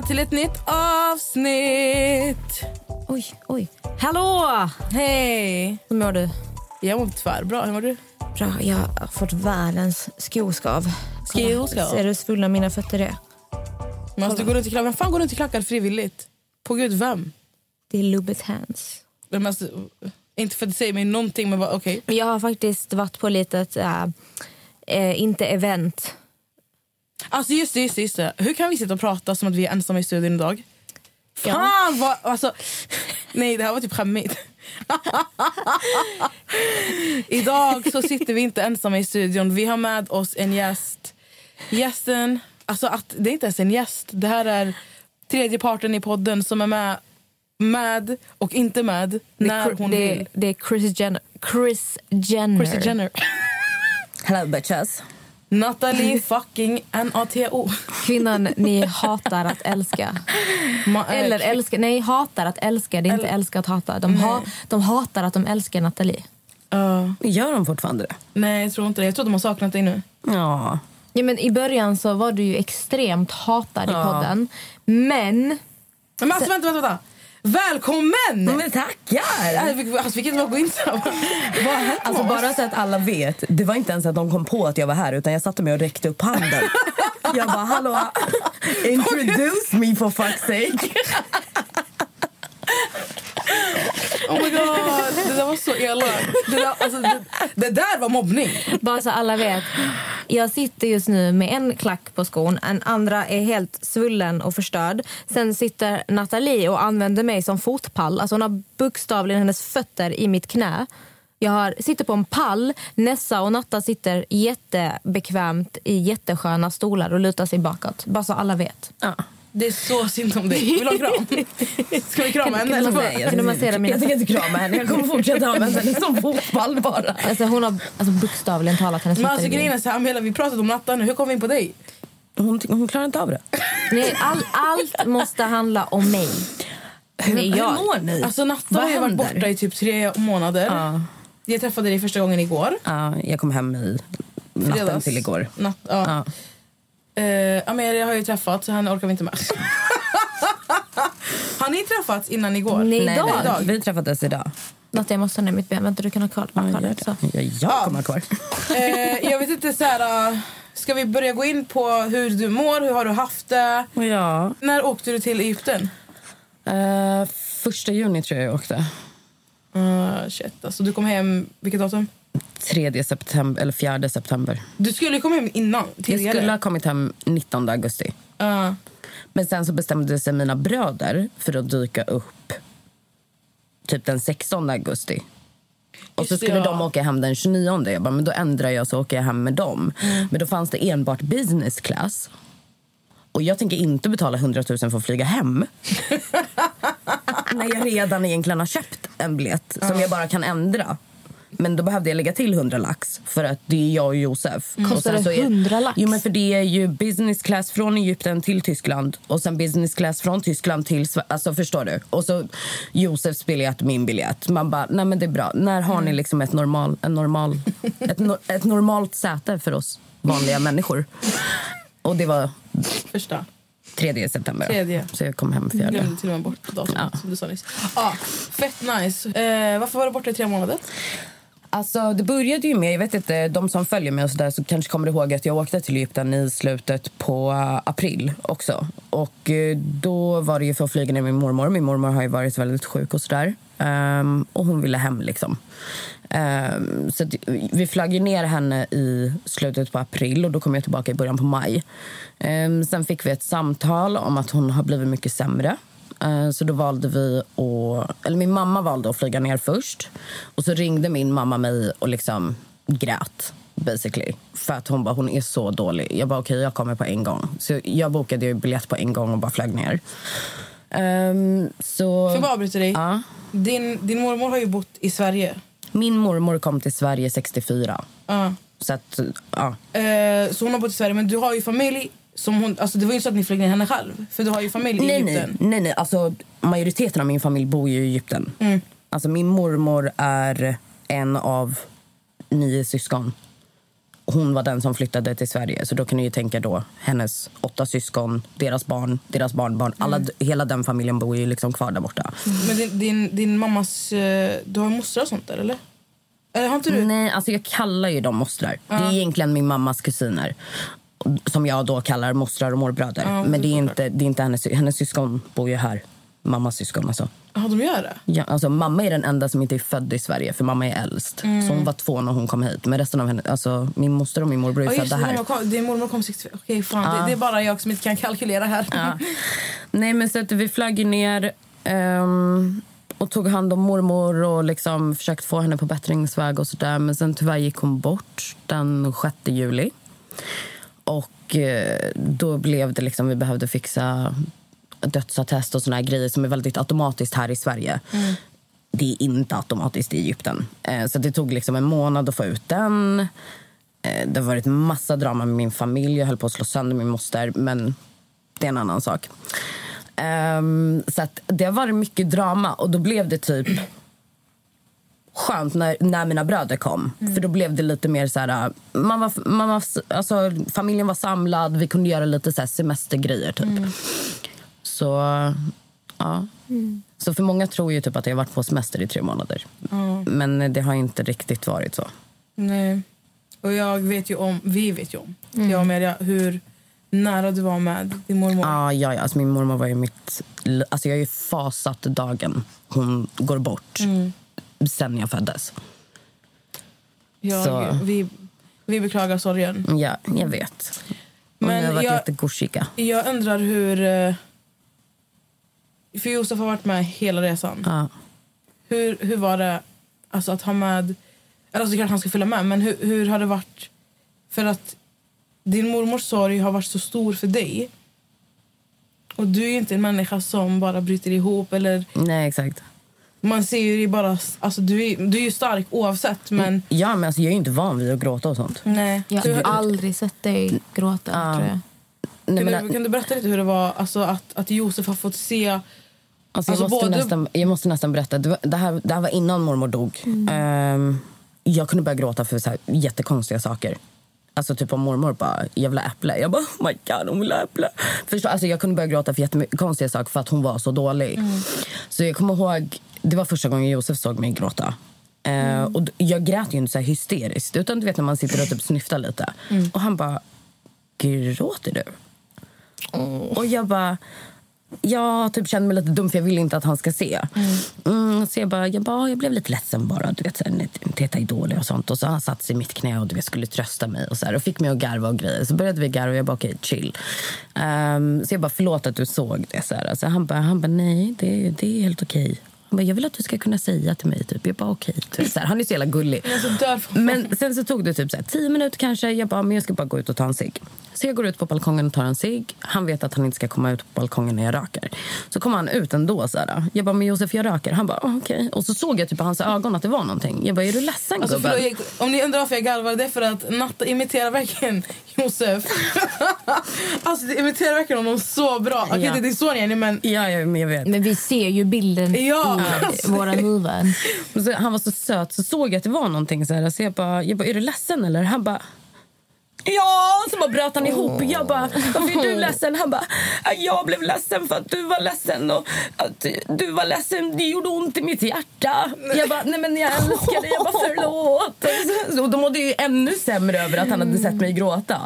Välkomna till ett nytt avsnitt. Oj, oj. Hallå! Hej! Hur mår du? Jag mår tvärbra. Hur mår du? Bra, jag har fått världens skoskav. Skoskav? Ser du svullna mina fötter är? Men alltså, du går runt i klackar. Vem fan går runt i klackar frivilligt? På gud, vem? Det är Lubbet hands. Men alltså, inte för att säger mig någonting, men bara okej. Jag har faktiskt varit på litet, äh, äh, inte event. Alltså just det, just det, just det. Hur kan vi sitta och prata som att vi är ensamma i studion idag? Ja. Fan vad... Alltså, nej, det här var typ skämmigt. idag så sitter vi inte ensamma i studion. Vi har med oss en gäst. Gästen... Alltså att, det är inte ens en gäst. Det här är tredje parten i podden som är med, med och inte med när hon det, vill. det är Chris Jenner. Chris Jenner. Chrissy Jenner. Hello bitches. Natalie fucking N-A-T-O. Kvinnan ni hatar att älska. Eh, Eller älskar, nej, hatar att älska. Det är inte älska att hata. De, ha, de hatar att de älskar Nathalie. Ja. Gör de fortfarande det? nej, jag tror inte det. Jag tror de har saknat dig nu. Ja. Ja, men I början så var du ju extremt hatad i podden. Men Men alltså, vänta, vänta, vänta. Välkommen! Men tackar! Alltså, vi- alltså, vi kan inte bara gå in så här. Vad har hänt Alltså bara så att alla vet, det var inte ens att de kom på att jag var här utan jag satte mig och räckte upp handen. Jag bara hallå, introduce me for fuck's sake. Oh my god, det där var så elakt. Det där, alltså, det, det där var mobbning. bara så alla vet. Jag sitter just nu med en klack på skon. En andra är helt svullen och förstörd. Sen sitter Nathalie och använder mig som fotpall. Alltså hon har bokstavligen hennes fötter i mitt knä. Jag har, sitter på en pall. Nessa och Natta sitter jättebekvämt i jättesköna stolar och lutar sig bakåt. Bara så alla vet. Ja. Det är så synd om dig. Vill du ha en kram? Ska vi krama henne? eller? Kan massera mina jag tänker inte krama henne, jag kommer fortsätta använda henne som fotboll bara. Alltså hon har alltså, bokstavligen talat hennes Men fötter alltså, grejen är så här, Amelia, vi pratade om Natta nu. Hur kom vi in på dig? Hon, hon klarar inte av det. Nej, all, allt måste handla om mig. Hur, Nej, hur jag- mår ni? Alltså Natta Vad har ju varit borta i typ tre månader. Ja. Jag träffade dig första gången igår. Ja, jag kom hem i natten Fredags. till igår. Natt, ja. Ja. Eh, Amelia har ju träffat, så henne orkar vi inte med. har ni träffats innan igår? Nej, Nej, idag. vi träffades idag. Natta, jag måste ha ner mitt ben. Vänta, du kan ha kvar, Ja, kvar det. det. Så. Ja, jag kommer ha kvar. Eh, jag vet inte, så här, uh, ska vi börja gå in på hur du mår? Hur har du haft det? Ja. När åkte du till Egypten? Uh, första juni tror jag jag åkte. Uh, shit, alltså du kom hem, vilket datum? 3 september, eller 4 september. Du skulle komma hem innan, Jag tidigare. skulle ha kommit hem 19 augusti. Uh, Men sen så bestämde sig mina bröder för att dyka upp typ den 16 augusti. Och så skulle ja. de åka hem den 29. Jag bara, men då ändrar jag så åker jag hem med dem. Men då fanns det enbart business class. Och jag tänker inte betala 100 000 för att flyga hem. när jag redan egentligen har köpt en biljett som jag bara kan ändra. Men då behövde jag lägga till 100 lax för att det är jag och Josef. Och Kostar det så är- 100 lax? Jo men för det är ju business class från Egypten till Tyskland och sen business class från Tyskland till Sverige. Alltså förstår du? Och så Josefs biljett, min biljett. Man bara, nej men det är bra. När har ni liksom ett, normal, en normal, ett, no, ett normalt säte för oss vanliga människor? Och det var första. 3 september. Tredje. Så jag kom hem fjärde. glömde till och med bort datumet Ja. som du sa nyss. Ah, fett nice. Eh, varför var du borta i tre månader? Alltså, det började ju med, jag vet inte, de som följer mig och så där, så kanske kommer ihåg att jag åkte till Egypten i slutet på eh, april också. Och eh, då var det ju för att flyga ner min mormor. Min mormor har ju varit väldigt sjuk och sådär. Um, och hon ville hem liksom. Um, så att eh, vi flög ner henne i slutet på april och då kom jag tillbaka i början på maj. Um, sen fick vi ett samtal om att hon har blivit mycket sämre. Eh, Så då valde vi att... Eller min mamma valde att flyga ner först. Och så ringde min mamma mig och liksom grät, basically. För att hon bara, hon är så dålig. Jag bara, okej, jag kommer på en gång. Så jag bokade ju biljett på en gång och bara flög ner. Ehm, så... Får jag bara avbryta dig? Ja. Din, din mormor har ju bott i Sverige. Min mormor kom till Sverige 64. Ja. Så att, ja. Eh, så hon har bott i Sverige, men du har ju familj som hon... Alltså det var ju inte så att ni flög ner henne själv. För du har ju familj i Nej, nej, Egypten. nej, nej. Alltså, majoriteten av min familj bor ju i Egypten. Mm. Alltså, min mormor är en av nio syskon. Hon var den som flyttade till Sverige. Så då kan ni ju tänka då hennes åtta syskon, deras barn, deras barnbarn. Alla, Mm. Hela den familjen bor ju liksom kvar där borta. Men din, din, din mammas... eh, Du har mostrar och sånt där, eller? Eller har inte du? Nej, alltså jag kallar ju dem mostrar. Det är egentligen min mammas kusiner. Som jag då kallar mostrar och morbröder. Ja, Men det är, inte, det är inte hennes, hennes syskon bor ju här. Mammas syskon alltså. Ja, de gör det? Ja, alltså, mamma är den enda som inte är född i Sverige, för mamma är äldst. Så hon var två när hon kom hit. Men resten av henne, alltså, min moster och min morbror är Ja, just födda det, här. kom, din mormor kom 65. Okej, fan. Det, det är bara jag som inte kan kalkylera här. Ja. Nej, men så att vi flög ner ehm, och tog hand om mormor och liksom försökte få henne på bättringsväg och sådär. Men sen tyvärr gick hon bort den 6 juli. Och eh, då blev det liksom, vi behövde fixa dödsattest och såna här grejer som är väldigt automatiskt här i Sverige. Det är inte automatiskt i Egypten. Eh, så det tog liksom en månad att få ut den. Eh, det har varit massa drama med min familj. Jag höll på att slå sönder min moster, men det är en annan sak. Ehm, så det har varit mycket drama och då blev det typ skönt när, när mina bröder kom. För då blev det lite mer så här... Man var, man var, alltså, familjen var samlad, vi kunde göra lite så här semestergrejer typ. Så, ja. Så för många tror ju typ att jag har varit på semester i tre månader. Men det har inte riktigt varit så. Nej. Och jag vet ju om, vi vet ju om, jag och Meria, hur nära du var med din mormor. Ja, ja, ja. Alltså, min mormor var ju mitt... Alltså, jag har ju fasat dagen hon går bort sen jag föddes. Jag, Så. vi, vi beklagar sorgen. Ja, jag vet. Men Men jag har varit jag-. Jag undrar hur... eh, För Josef har varit med hela resan. Ja. Hur, hur var det alltså, att ha med... Eller alltså, klart han ska följa med, men hur, hur har det varit? För att din mormors sorg har varit så stor för dig. Och du är ju inte en människa som bara bryter ihop. Eller, Nej, exakt. Man ser ju det bara... Alltså, du, är, du är ju stark oavsett, men... Ja, men alltså, jag är ju inte van vid att gråta och sånt. Nej. Jag Du- har aldrig sett dig gråta, tror jag. Nej, kan, men, du, kan du berätta lite hur det var alltså, att, att Josef har fått se... alltså, alltså, jag, måste både- nästan, jag måste nästan berätta. Det, var, det, här, det här var innan mormor dog. Ehm, jag kunde börja gråta för så här, jättekonstiga saker. Alltså typ om mormor bara, jag vill ha äpple. Jag bara, oh my god, hon vill ha äpple. Förstå, alltså, jag kunde börja gråta för jättekonstiga saker för att hon var så dålig. Så jag kommer ihåg, det var första gången Josef såg mig gråta. Eh, och d- jag grät ju inte så hysteriskt, utan du vet när man sitter och typ snyftar lite. Och han bara, gråter du? Och jag bara... Jag typ kände mig lite dum för jag ville inte att han ska se. Mm, så jag bara, jag bara, jag blev lite ledsen bara. Du vet, så här, Teta dålig och sånt. Och så han satt sig i mitt knä och du vet, skulle trösta mig och så här, och fick mig att garva och grejer. Så började vi garva och jag bara, okej, chill. Ehm, så jag bara, förlåt att du såg det. Så här. Alltså, han bara, han bara, nej, det, det är helt okej. Han bara, jag vill att du ska kunna säga till mig. Typ. Jag bara, okej. Så här, Han är så jävla gullig. Men sen så tog det typ så här, tio minuter kanske. Jag bara, men jag ska bara gå ut och ta en cigg. Så jag går ut på balkongen och tar en cigg. Han vet att han inte ska komma ut på balkongen när jag röker. Så kommer han ut ändå. Så här. Jag bara, men Josef jag röker. Han bara, "Ah, okej. Och så såg jag typ på hans ögon att det var någonting. Jag bara, är du ledsen Alltså, gubben? förlåt, jag, om ni undrar varför jag garvar, det är för att Natta imiterar verkligen Josef. alltså det imiterar verkligen honom så bra. Okej, Ja. det är din son Jenny, men Ja, ja, men jag vet. Men vi ser ju bilden Ja. i våra huvuden. Så, han var så söt. Så såg jag att det var någonting. Så, här. så jag bara, jag bara, är du ledsen eller? Han bara, Ja, så bara bröt han ihop. Jag bara, varför är du ledsen? Han bara, "Ja, jag blev ledsen för att du var ledsen och att du var ledsen. Det gjorde ont i mitt hjärta. Jag bara, nej men jag älskar dig. Jag bara, förlåt. Så de mådde ju ännu sämre över att han hade sett mig gråta.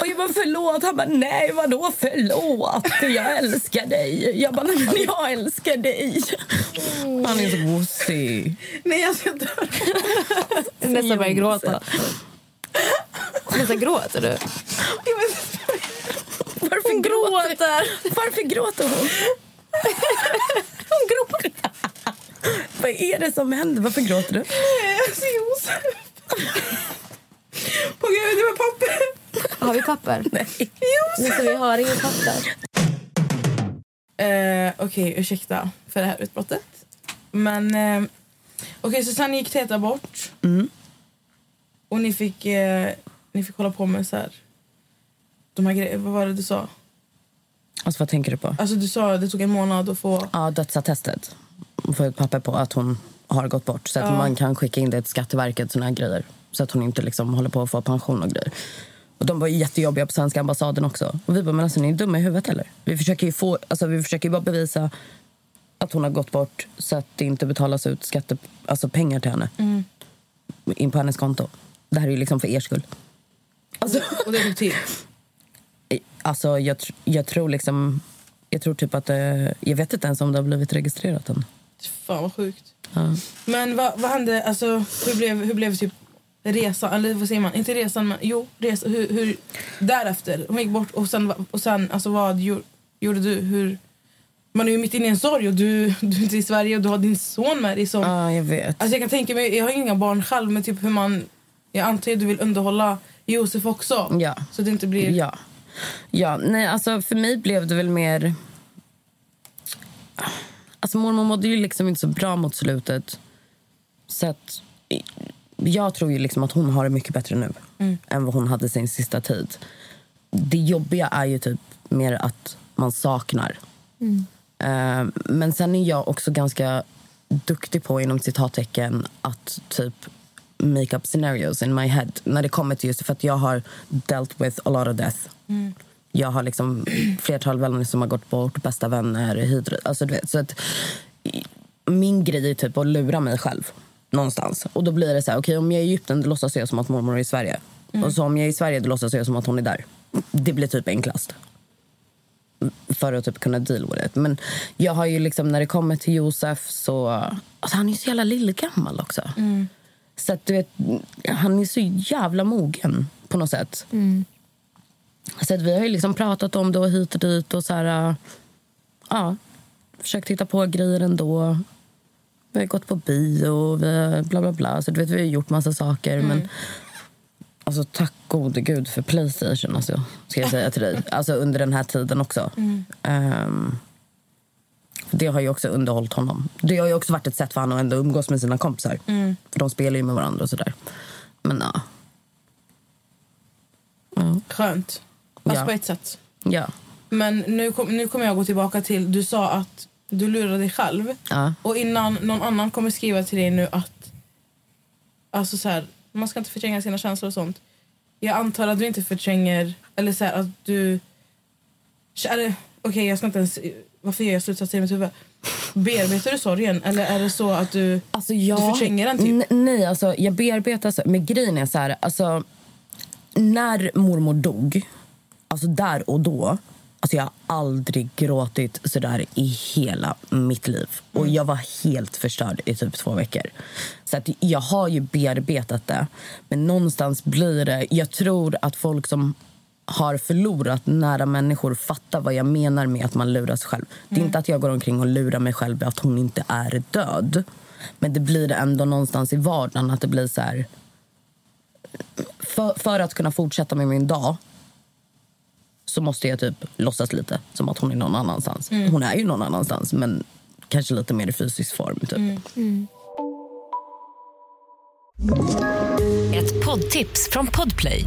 Och jag bara, förlåt. Han bara, nej vadå förlåt? Jag älskar dig. Jag bara, nej men jag älskar dig. Han är så gosig. Nej, alltså, jag ska dö. Nästan börjar gråta. Nästan gråter du? Varför gråter Varför gråter hon? Hon gråter. Vad är det som händer? Varför gråter du? Alltså, Josef. På grund av papper. Har vi papper? Nej. Det, vi har inget papper. Eh, Okej, ursäkta för det här utbrottet. Men eh, okej, så sen gick Teta bort. Och ni fick, eh, ni fick hålla på med så här. De här grejerna. Vad var det du sa? Alltså, vad tänker du på? Alltså du sa det tog en månad att få... Ja, dödsattestet. Få ett papper på att hon har gått bort. Så att Ja. man kan skicka in det till Skatteverket. Såna här grejer. Så att hon inte liksom håller på att få pension och grejer. Och de var jättejobbiga på svenska ambassaden också. Och vi bara, men alltså ni är dumma i huvudet eller? Vi försöker ju, få, alltså, vi försöker bara bevisa att hon har gått bort så att det inte betalas ut skatte, alltså pengar till henne. In på hennes konto. Det här är ju liksom för er skull. Alltså, Och det tog tid. alltså jag, jag tror liksom... Jag tror typ att det, Jag vet inte ens om det har blivit registrerat än. Fan vad sjukt. Ja. Men vad, vad hände? Alltså, hur blev, hur blev typ resan? Eller vad säger man? Inte resan, men jo, resa, hur, hur, därefter. Hon gick bort och sen, och sen alltså, vad gjorde, gjorde du? Hur, man är ju mitt inne i en sorg och du, du är inte i Sverige och du har din son med dig. Som, Ja, jag vet. Alltså jag kan tänka mig, jag har inga barn själv, men typ hur man... Jag antar att du vill underhålla Josef också. Ja. Så det inte blir... Ja. ja. Nej, alltså för mig blev det väl mer... Alltså mormor mådde ju liksom inte så bra mot slutet. Så att... Jag tror ju liksom att hon har det mycket bättre nu än vad hon hade sin sista tid. Det jobbiga är ju typ mer att man saknar. Eh, men sen är jag också ganska duktig på inom citattecken att typ make up scenarios in my head. När det kommer till just för att jag har dealt with a lot of death. Jag har liksom flertal vänner som har gått bort, bästa vänner, hydro, alltså du vet. Så att, min grej är typ att lura mig själv någonstans. Och då blir det så här, okej om jag är i Egypten då låtsas jag som att mormor är i Sverige. Och så om jag är i Sverige då låtsas jag som att hon är där. Det blir typ enklast för att typ kunna deal with it. Men jag har ju liksom, när det kommer till Josef så... Alltså han är så jävla lillgammal också. Så att du vet, han är så jävla mogen på något sätt. Så att vi har ju liksom pratat om det och hit och dit och så här... äh, Ja, försökt hitta på grejer ändå. Vi har gått på bio, vi har bla bla bla. Så du vet, vi har gjort massa saker. Men Alltså tack gode gud för Playstation alltså, ska jag säga till dig. Alltså under den här tiden också. Ehm, det har ju också underhållit honom. Det har ju också varit ett sätt för honom att ändå umgås med sina kompisar. För de spelar ju med varandra och sådär. Men ja. Skönt. Fast Ja. på ett sätt. Ja. Men nu, kom, nu kommer jag gå tillbaka till... Du sa att du lurar dig själv. Ja. Och innan någon annan kommer skriva till dig nu att... Alltså så här, man ska inte förtränga sina känslor och sånt. Jag antar att du inte förtränger... Eller så här, att du... Eller, Okej, jag ska inte ens... Varför gör jag slutsatser i mitt huvud? Bearbetar du sorgen? Eller är det så att du... Alltså jag, Du förtränger den typ? Nej, alltså jag bearbetar... Men grejen är så här, alltså... När mormor dog, alltså där och då... Alltså jag har aldrig gråtit så där i hela mitt liv. Och jag var helt förstörd i typ två veckor. Så att jag har ju bearbetat det. Men någonstans blir det... Jag tror att folk som har förlorat nära människor fattar vad jag menar med att man lurar sig själv. Det är inte att jag går omkring och lurar mig själv att hon inte är död. Men det blir det ändå någonstans i vardagen att det blir så här... För, för att kunna fortsätta med min dag så måste jag typ låtsas lite som att hon är någon annanstans. Hon är ju någon annanstans, men kanske lite mer i fysisk form. Typ. Ett poddtips från Podplay.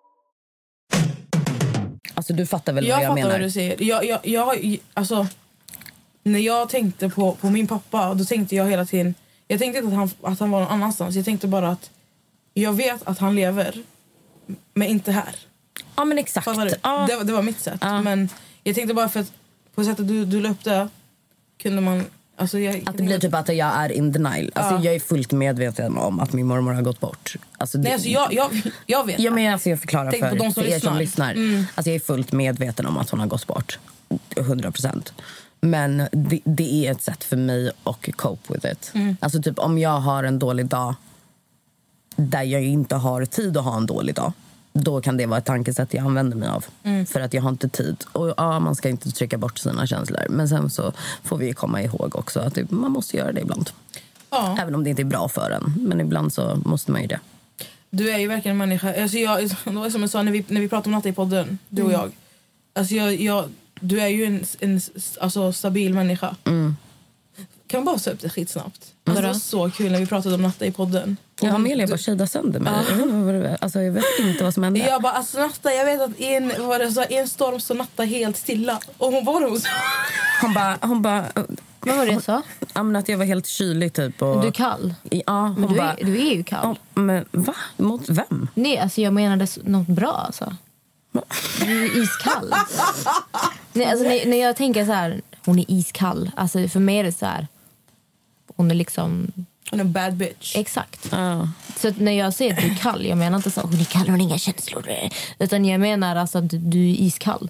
Alltså du fattar väl Jag vad jag fattar menar? vad du säger. Jag, jag, jag, alltså, när jag tänkte på, på min pappa, då tänkte jag hela tiden... Jag tänkte inte att han, att han var någon annanstans. Jag tänkte bara att jag vet att han lever, men inte här. Ja men exakt. Fattar du? Ja. Det, var- det var mitt sätt. Men jag tänkte bara för att på sättet du, du la upp det kunde man... Alltså jag, Att det blir typ att jag är in denial. Alltså Ja. Jag är fullt medveten om att min mormor har gått bort. Alltså det- Nej, alltså jag, jag, jag vet. Ja, men alltså jag förklarar Tänk för, de som för er som lyssnar. lyssnar. Mm. Alltså jag är fullt medveten om att hon har gått bort. 100 procent. Men det, det är ett sätt för mig att cope with it. Mm. Alltså typ om jag har en dålig dag där jag inte har tid att ha en dålig dag då kan det vara ett tankesätt jag använder mig av. Mm. För att jag har inte tid. Och ja, Man ska inte trycka bort sina känslor. Men sen så får vi komma ihåg också att det, man måste göra det ibland. Ja. Även om det inte är bra för en. Men ibland så måste man ju det. Du är ju verkligen en människa. Alltså jag, det var som jag sa när vi, när vi pratade om Natta i podden, du och Mm. jag. Alltså jag, jag, du är ju en, en alltså stabil människa. Mm. Kan man bara upp det skitsnabbt? Alltså det var så kul när vi pratade om Natta i podden. Jag Amelia bara shadade sönder mig. Jag, vet inte vad alltså, jag vet inte vad som hände. Jag bara, alltså Natta, jag vet att i en, vad det, så, i en storm så Natta helt stilla. Och hon var hos Hon bara... Hon bara Vad var det jag sa? Ja, men att jag var helt kylig typ. Och, Du är kall. Ja, hon Men du bara... är, du är ju kall. Ja, men va? Mot vem? Nej, alltså jag menade något bra alltså. Du är iskall. Nej, alltså när, när jag tänker så här, hon är iskall. Alltså för mig är det så här, hon är liksom... Hon är en bad bitch. Exakt. Ja. Så när jag säger att du är kall, jag menar inte så hon är kall, hon har inga känslor. Utan jag menar alltså att du är iskall.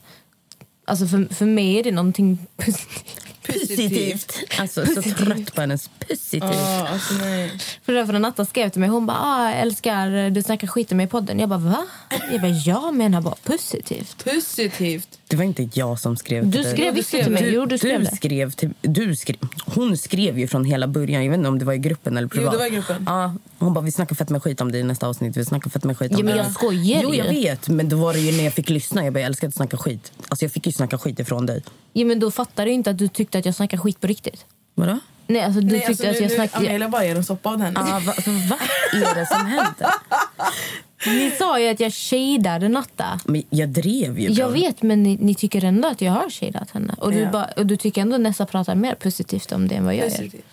Alltså för, för mig är det någonting positivt. Positivt. Alltså, så trött på hennes positivt. Ja, alltså nej. För därför när Natta skrev till mig, hon bara ah, älskar du snackar skit om mig i podden. Jag bara va? Jag bara jag menar bara positivt. Positivt. Det var inte jag som skrev Du till dig. skrev till mig. Du, Jo, du skrev det. skrev till, du skrev, hon skrev ju från hela början. Jag vet inte om det var i gruppen eller privat. det var i gruppen. Ja, hon bara, vi snackar fett med skit om dig i nästa avsnitt. Vi snackar fett med skit om Ja, men jag skojar Jo, jag ju. vet. Men då var det ju när jag fick lyssna. Jag bara, jag älskar att snacka skit. Alltså jag fick ju snacka skit ifrån dig. Ja, men då fattar du inte att du tyckte att jag snackade skit på riktigt. Vadå? Nej, alltså du nej tyckte alltså, att nu, jag snackade... Amelia bara ger en soppa av henne. Ah, va, alltså, vad är det som händer? Ni sa ju att jag shadade Natta. Men jag drev ju. Jag vet, men ni, ni tycker ändå att jag har shadat henne. Och du, Ja. bara, och du tycker ändå Nessa pratar mer positivt om det än vad jag gör. Positivt.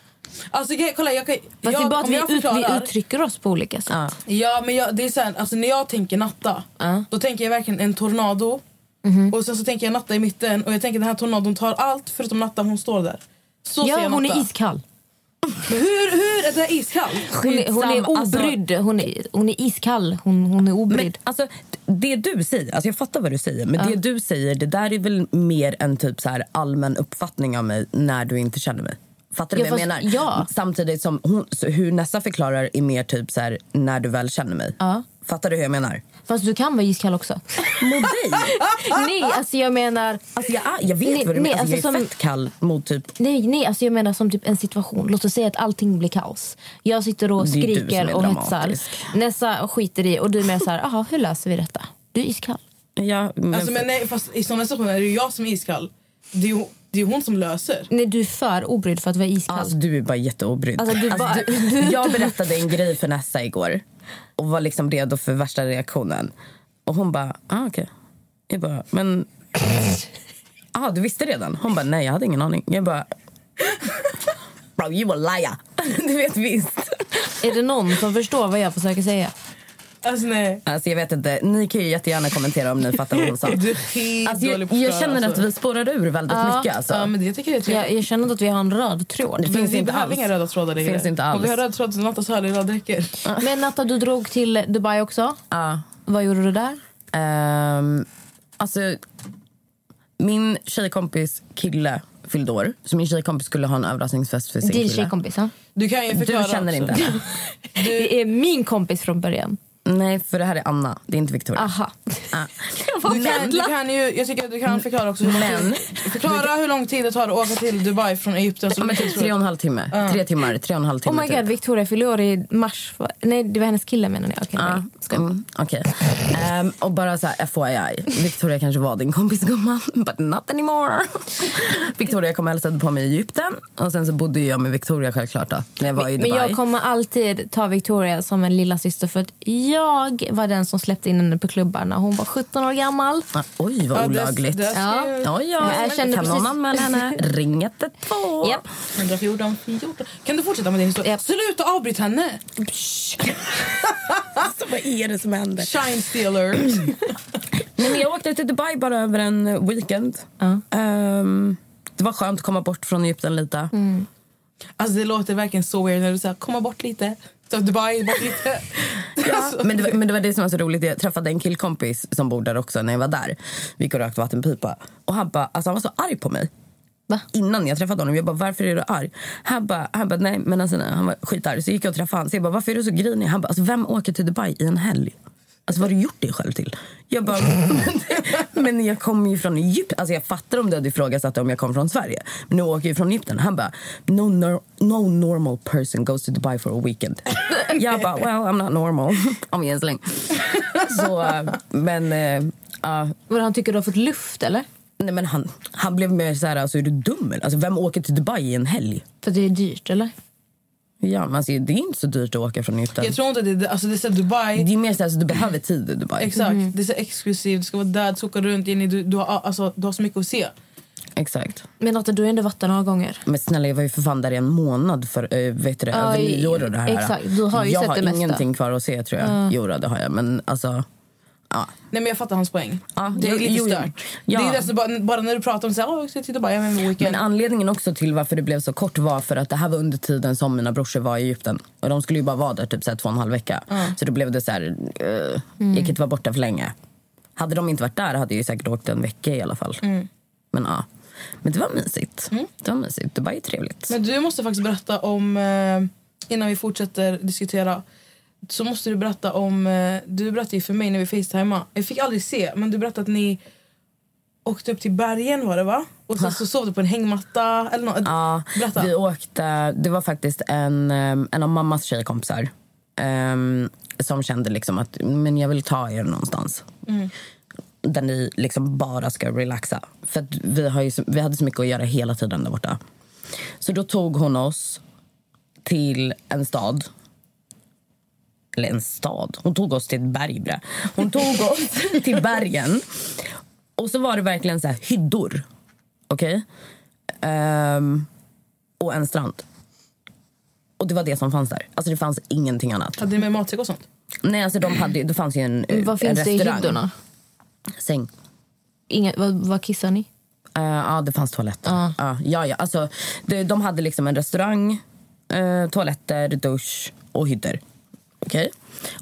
Alltså, jag, kolla, jag kan, Fast det är jag, bara att vi, jag ut, vi uttrycker oss på olika sätt. Ja. Ja, men jag, det är så här, alltså, när jag tänker natta, Ja. då tänker jag verkligen en tornado. Och sen så tänker jag natta i mitten och jag tänker den här tornadon tar allt förutom natta, hon står där. Så ser Ja, jag hon är iskall. Men hur, hur är det iskall? Hon är, hon är alltså- obrydd. Hon är, hon är iskall. Hon, hon är Men obrydd. alltså, det du säger, alltså jag fattar vad du säger, men det du säger det där är väl mer en typ så här allmän uppfattning av mig när du inte känner mig. Fattar du Ja, vad jag menar? ja. Samtidigt som hon, hur Nessa förklarar är mer typ så här när du väl känner mig. Ja. Fattar du hur jag menar? Fast du kan vara iskall också. Mot dig? nej, alltså jag menar... Alltså jag, jag vet Nej, vad du menar. Alltså, alltså jag är som- fett kall mot typ... Nej, nej, alltså jag menar som typ en situation. Låt oss säga att allting blir kaos. Jag sitter och skriker och hetsar. Nessa skiter i och du mer så här, "Jaha, hur löser vi detta? Du är iskall. Ja, men, Alltså, men nej, fast I såna situationer är det ju jag som är iskall. Det är det är hon som löser. Nej, du är för obrydd för att vara iskall. Alltså, du är bara jätteobrydd. Alltså, du bara- du, jag berättade en grej för Nessa igår och var liksom redo för värsta reaktionen. Och hon bara, ah, okej. Jag bara, men... Ah, du visste redan? Hon bara, nej jag hade ingen aning. Jag bara... Bro, you a liar. Du vet visst. Är det någon som förstår vad jag försöker säga? Alltså nej. Alltså jag vet inte, ni kan ju jättegärna kommentera om ni fattar vad hon sa. Du Alltså, jag, jag känner att alltså. vi spårade ur väldigt mycket. Alltså. Ja, men det tycker jag är trevligt. Jag, jag känner att vi har en röd tråd. Det Men finns vi inte alls. inga röda trådar längre. Finns inte Om alls. vi har röd tråd så Nattas hörlig röd räcker. Men Natta, du drog till Dubai också. Ja. Vad gjorde du där? Ehm, alltså, min tjejkompis kille fyllde år. Så min tjejkompis skulle ha en överraskningsfest för sin Din kille. tjejkompis, ha? Du kan ju Du förklara känner också. inte henne? Det är min kompis från början. Nej, för det här är Anna. Det är inte Victoria. Aha. Ah. Du kan, du kan ju, jag tycker att du kan förklara också hur Men- tid, förklara hur lång tid det tar att åka till Dubai från Egypten. Så Ja, men typ tre och en halv timme. Tre timmar, tre och en halv Oh timme. my typ. god, Victoria fyller år i mars. Nej, det var hennes kille menar jag. Okej, Ja, nej. Skojar. mm, okej. Ehm, och bara så här, FYI. Victoria kanske var din kompis gumman, but not anymore. Victoria kom och hälsade på mig i Egypten. Och sen så bodde jag med Victoria självklart då, när jag var i Men Dubai. jag kommer alltid ta Victoria som en lilla syster för att jag var den som släppte in henne på klubbar när hon var 17 år gammal. Ah, oj, vad Ja, det- olagligt. det ska- Ja. Oj, oj. Jag kände kan någon precis- anmäla henne? Ring 112. Japp. 114, 14. Kan du fortsätta med din historia? Japp. Sluta avbryt henne! Alltså, vad är det som händer? Shine stealer. Nej, men jag åkte till Dubai bara över en weekend. Ja. Ehm, det var skönt att komma bort från Egypten lite. Alltså det låter verkligen så weird när du säger komma bort lite. Så Dubai, bort lite. Alltså, Men det, var, men det var det som var så roligt. Jag träffade en killkompis som bor där också när jag var där. Vi gick och rökte vattenpipa. Och han, bara, alltså han var så arg på mig. Va? Innan jag träffade honom. Jag bara, varför är du arg? Han bara, han bara nej men alltså nej. Han var skitarg. Så gick jag och träffade honom. Så jag bara, varför är du så grinig? Han bara, alltså vem åker till Dubai i en helg? Alltså vad har du gjort dig själv till? Jag bara, men jag kommer ju från Egypten. Alltså jag fattar om du hade ifrågasatt om jag kom från Sverige. Men nu åker jag från Egypten. Han bara, no, nor- no normal person goes to Dubai for a weekend. jag bara, well I'm not normal. Obviously. Så, eh, men... ja, Vad han tycker du har fått luft eller? nej, men han, han blev mer så här, alltså är du dum eller? Alltså vem åker till Dubai i en helg? För det är dyrt eller? Ja, men alltså, det är inte så dyrt att åka från Egypten. jag tror inte det, alltså det är så Dubai. Det är mer så här, så du behöver tid i Dubai. Exakt, det är så exklusivt. Du ska vara där, du ska åka runt. Jenny, du, du, har, alltså, du har så mycket att se. Exakt. Men Lotta, du har ändå varit där några gånger. Men snälla, jag var ju för fan där i en månad för äh, vet du Ja, över nyår och det här. exakt. Du har ju jag sett har det mesta. ingenting kvar att se tror jag. Jo, då, det har jag. Men alltså, ja. Nej men jag fattar hans poäng. Ja, det är jo, lite jo, stört. Ja. Det är nästan bara, bara när du pratar om så här, oh, jag Dubai, jag är med weekend. Men anledningen också till varför det blev så kort var för att det här var under tiden som mina brorsor var i Egypten. Och de skulle ju bara vara där typ så här två och en halv vecka. Så då blev det så här, uh, jag kan inte vara borta för länge. Hade de inte varit där hade jag ju säkert åkt en vecka i alla fall. Men ja, men det var mysigt. Det var mysigt. Dubai är trevligt. Men du måste faktiskt berätta om, eh, innan vi fortsätter diskutera, så måste du berätta om, eh, du berättade ju för mig när vi facetimade, jag fick aldrig se, men du berättade att ni åkte upp till bergen var det va? Och sen så sov du på en hängmatta eller något. Ja, Berätta. vi åkte, det var faktiskt en, em, en av mammas tjejkompisar em, som kände liksom att men jag vill ta er någonstans. Där ni liksom bara ska relaxa. För vi, har ju, vi hade så mycket att göra hela tiden där borta. Så då tog hon oss till en stad. Eller en stad. Hon tog oss till ett berg. bre. Hon tog oss till bergen. Och så var det verkligen så här hyddor. Okej? Ehm, och en strand. Och det var det som fanns där. Alltså det fanns ingenting annat. Hade ni med matsäck och sånt? Nej, alltså de hade, det fanns ju en, Vad en finns det i restaurang. hyddorna? Säng. Inga, vad, vad kissar ni? Eh, ja, det fanns toaletter. Ja. Ja, ja, ja. Alltså, det, de hade liksom en restaurang, eh, toaletter, dusch och hyddor. Okej?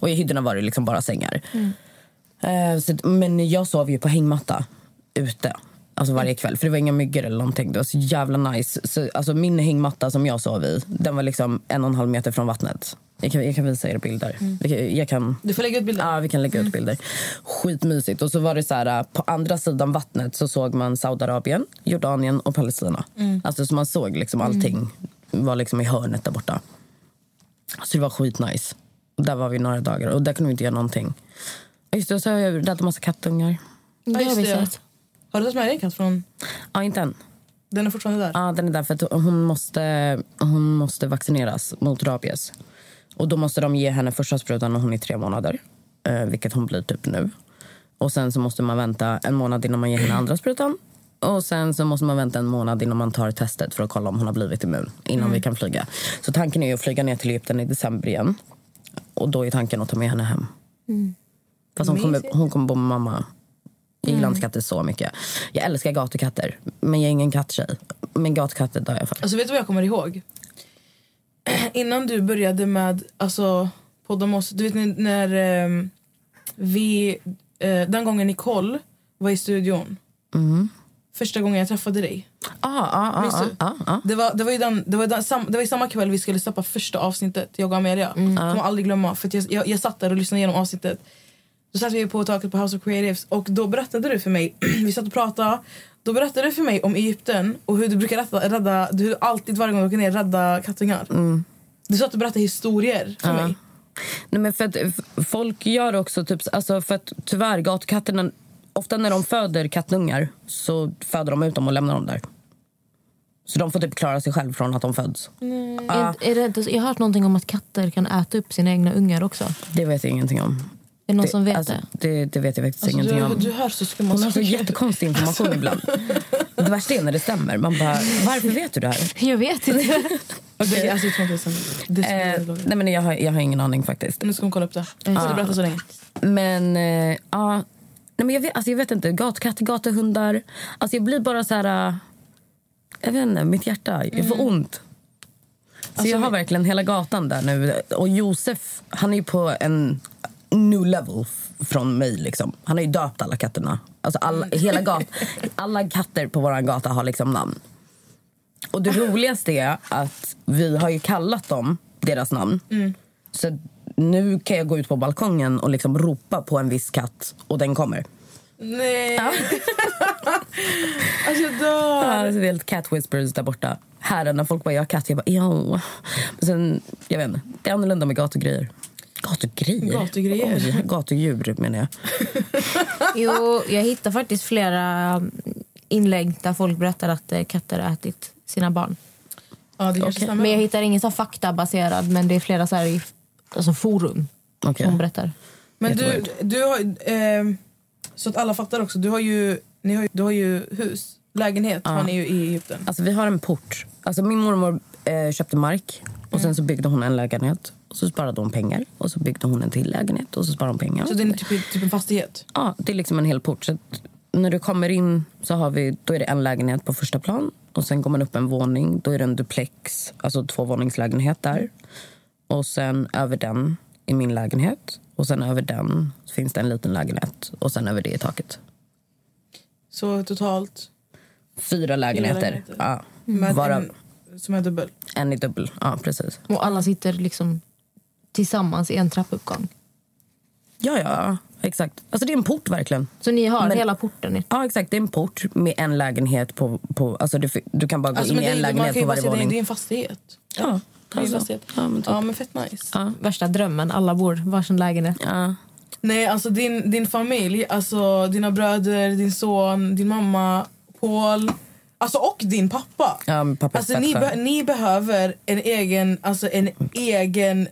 Och i hyddorna var det liksom bara sängar. Eh, så, men jag sov ju på hängmatta ute. Alltså varje kväll, för det var inga myggor eller någonting. Det var så jävla nice. Så, alltså min hängmatta som jag sov i, den var liksom en och en halv meter från vattnet. Jag kan, jag kan visa er bilder. Jag kan, jag kan, Du får lägga ut bilder. Ja, vi kan lägga ut bilder. Skitmysigt. Och så var det så här, på andra sidan vattnet så såg man Saudiarabien, Jordanien och Palestina. Alltså så man såg liksom allting var liksom i hörnet där borta. Så det var skitnice. Där var vi några dagar och där kunde vi inte göra någonting. Just det, så har jag räddat massa kattungar. Ja, just det. sett. Har du tagit med dig en katt från... Ja, inte än. Den är fortfarande där? Ja, den är där för att hon måste, hon måste vaccineras mot rabies. Och då måste de ge henne första sprutan när hon är tre månader. Eh, vilket hon blir typ nu. Och sen så måste man vänta en månad innan man ger henne andra sprutan. Och sen så måste man vänta en månad innan man tar testet för att kolla om hon har blivit immun. Innan vi kan flyga. Så tanken är att flyga ner till Egypten i december igen. Och då är tanken att ta med henne hem. Fast hon kommer, hon kommer bo med mamma. Jag gillar inte katter så mycket. Jag älskar gatukatter, men jag är ingen katttjej. Men gatkatter dör jag för. Alltså vet du vad jag kommer ihåg? Innan du började med alltså, podda med oss, du vet när, ehm, vi, eh, den gången Nicole var i studion. Första gången jag träffade dig. Ah, ah, ah, Minns ah, du? ah, ah. Det var, det, var ju den, det, var den, sam, det var ju samma kväll vi skulle släppa första avsnittet, jag och Amelia. Mm. Kommer aldrig glömma. För jag, jag, jag satt där och lyssnade igenom avsnittet. Då satt vi på taket på House of Creatives och då berättade du för mig, vi satt och pratade, då berättade du för mig om Egypten och hur du brukar rädda, rädda du alltid varje gång du åker ner rädda kattungar. Du satt och berättade historier för Mm. Mig. Nej, men för att folk gör också typ, alltså för att tyvärr gatukatterna ofta när de föder kattungar så föder de ut dem och lämnar dem där. Så de får typ klara sig själv från att de föds. Ja, Är, är det jag har hört någonting om att katter kan äta upp sina egna ungar också. det vet jag ingenting om. Är det någon det, som vet alltså, det? det? Det vet jag faktiskt Alltså, ingenting du, om. du hör så skumma Hon har så jättekonstig information ibland. Det värsta är när det stämmer. Man bara, varför vet du det här? Jag vet inte. Alltså, det. Det är Eh, nej men jag har, jag har ingen aning faktiskt. Nu ska hon kolla upp det. Så du berätta så länge. Men eh, ja, nej, men jag, vet, alltså, jag vet inte. Gatkatter, gatuhundar. Alltså jag blir bara så här... eh, Jag vet inte, mitt hjärta. Jag får ont. Så jag har verkligen hela gatan där nu. Och Josef, han är ju på en new level från mig. Liksom. Han har ju döpt alla katterna. Alltså alla, hela gat, alla katter på vår gata har liksom namn. Och det roligaste är att vi har ju kallat dem deras namn. Så nu kan jag gå ut på balkongen och liksom ropa på en viss katt och den kommer. Nej. alltså jag dör. Ja, det är helt cat whispers där borta. Här när folk bara jag har katt, jag bara ja. Men sen, jag vet inte, det är annorlunda med gatugrejer. Gatugrejer? Gatugrejer. Oj, gatudjur menar jag. Jo, jag hittar faktiskt flera inlägg där folk berättar att eh, katter har ätit sina barn. Ja, stämmer. Men jag hittar ingen så faktabaserad, men det är flera så här alltså forum Okej. som berättar. Men du, du har, eh, så att alla fattar också, du har ju, ni har, du har ju hus, lägenhet har ni ju i Egypten. Alltså vi har en port. Alltså min mormor eh, köpte mark och sen så byggde hon en lägenhet. Och så sparade hon pengar och så byggde hon en till lägenhet och så sparade hon pengar. Så det är typ, typ en fastighet? Ja, det är liksom en hel port. Så att när du kommer in så har vi, då är det en lägenhet på första plan. Och sen går man upp en våning. Då är det en duplex, alltså tvåvåningslägenhet där. Och sen över den är min lägenhet. Och sen över den finns det en liten lägenhet. Och sen över det är taket. Så totalt Fyra lägenheter. lägenheter. Ja. med Varav en, som är dubbel? en är dubbel. Ja, precis. Och alla sitter liksom tillsammans i en trappuppgång. Ja, ja, exakt. Alltså det är en port verkligen. Så ni har Men- hela porten? Ja, exakt. Det är en port med en lägenhet på... på alltså du, du kan bara gå Alltså, in i en lägenhet på varje våning. det är en fastighet. Ja, En alltså. fastighet. Ja, men typ. Ja, men fett nice. Ja. Värsta drömmen, alla bor varsin lägenhet. Ja. Nej, alltså din, din familj, alltså dina bröder, din son, din mamma, Paul, alltså och din pappa. Ja, pappa Alltså ni, be, ni behöver en egen, alltså en egen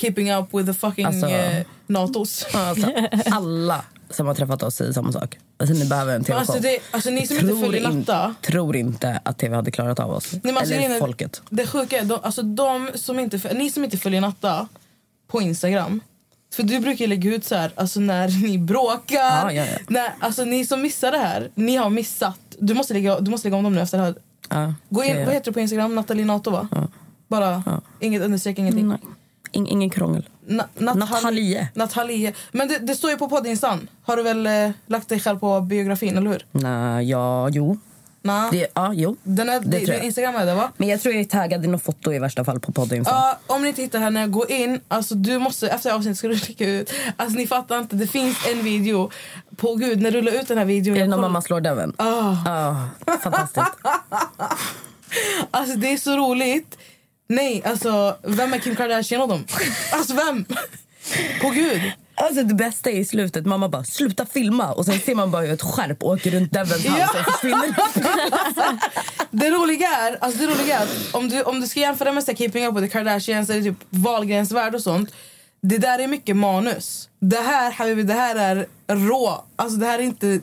keeping up with the fucking Alltså- eh, Natos. Alltså, alla som har träffat oss säger samma sak. Alltså, ni behöver en tv-show. Alltså, det, alltså ni som inte följer in- Natta. tror inte att tv hade klarat av oss. Nej, alltså, Eller folket. Det sjuka är, de, alltså de som inte, ni som inte följer Natta på Instagram. För du brukar lägga ut så här, alltså när ni bråkar. Ja, ja, ja. När, alltså ni som missar det här, ni har missat. Du måste lägga, du måste lägga om dem nu efter det här. Ja, Gå in, det- vad heter du på Instagram? Nathalie Nato va? Bara, inget understreck, ingenting. Nej. In, ingen krångel. Na, Natalie. Natalie. Men det, det står ju på poddinstan. Har du väl eh, lagt dig själv på biografin, eller hur? Nej, ja, jo. Nej. Det, ja, jo. Den är, det det jag. Instagram är det va? Men jag tror jag är taggad i något foto i värsta fall på podden. Ja, om ni inte hittar henne, gå in. Alltså, du måste, efter avsnittet ska du skicka ut. Alltså, ni fattar inte, det finns en video. På gud, när du la ut den här videon. Är det jag när mamma slår dörren? Ah. Ja, fantastiskt. Alltså det är så roligt. Nej, alltså vem är Kim Kardashian av dem? Alltså vem? På gud. Alltså det bästa är i slutet, mamma bara sluta filma och sen ser man bara hur ett skärp åker runt Devens hals och försvinner. Det roliga är, alltså det roliga är att om du, om du ska jämföra med så här Keeping Up with the Kardashians eller typ Wahlgrens värld och sånt. Det där är mycket manus. Det här, Habibi, det här är rå. Alltså det här är inte,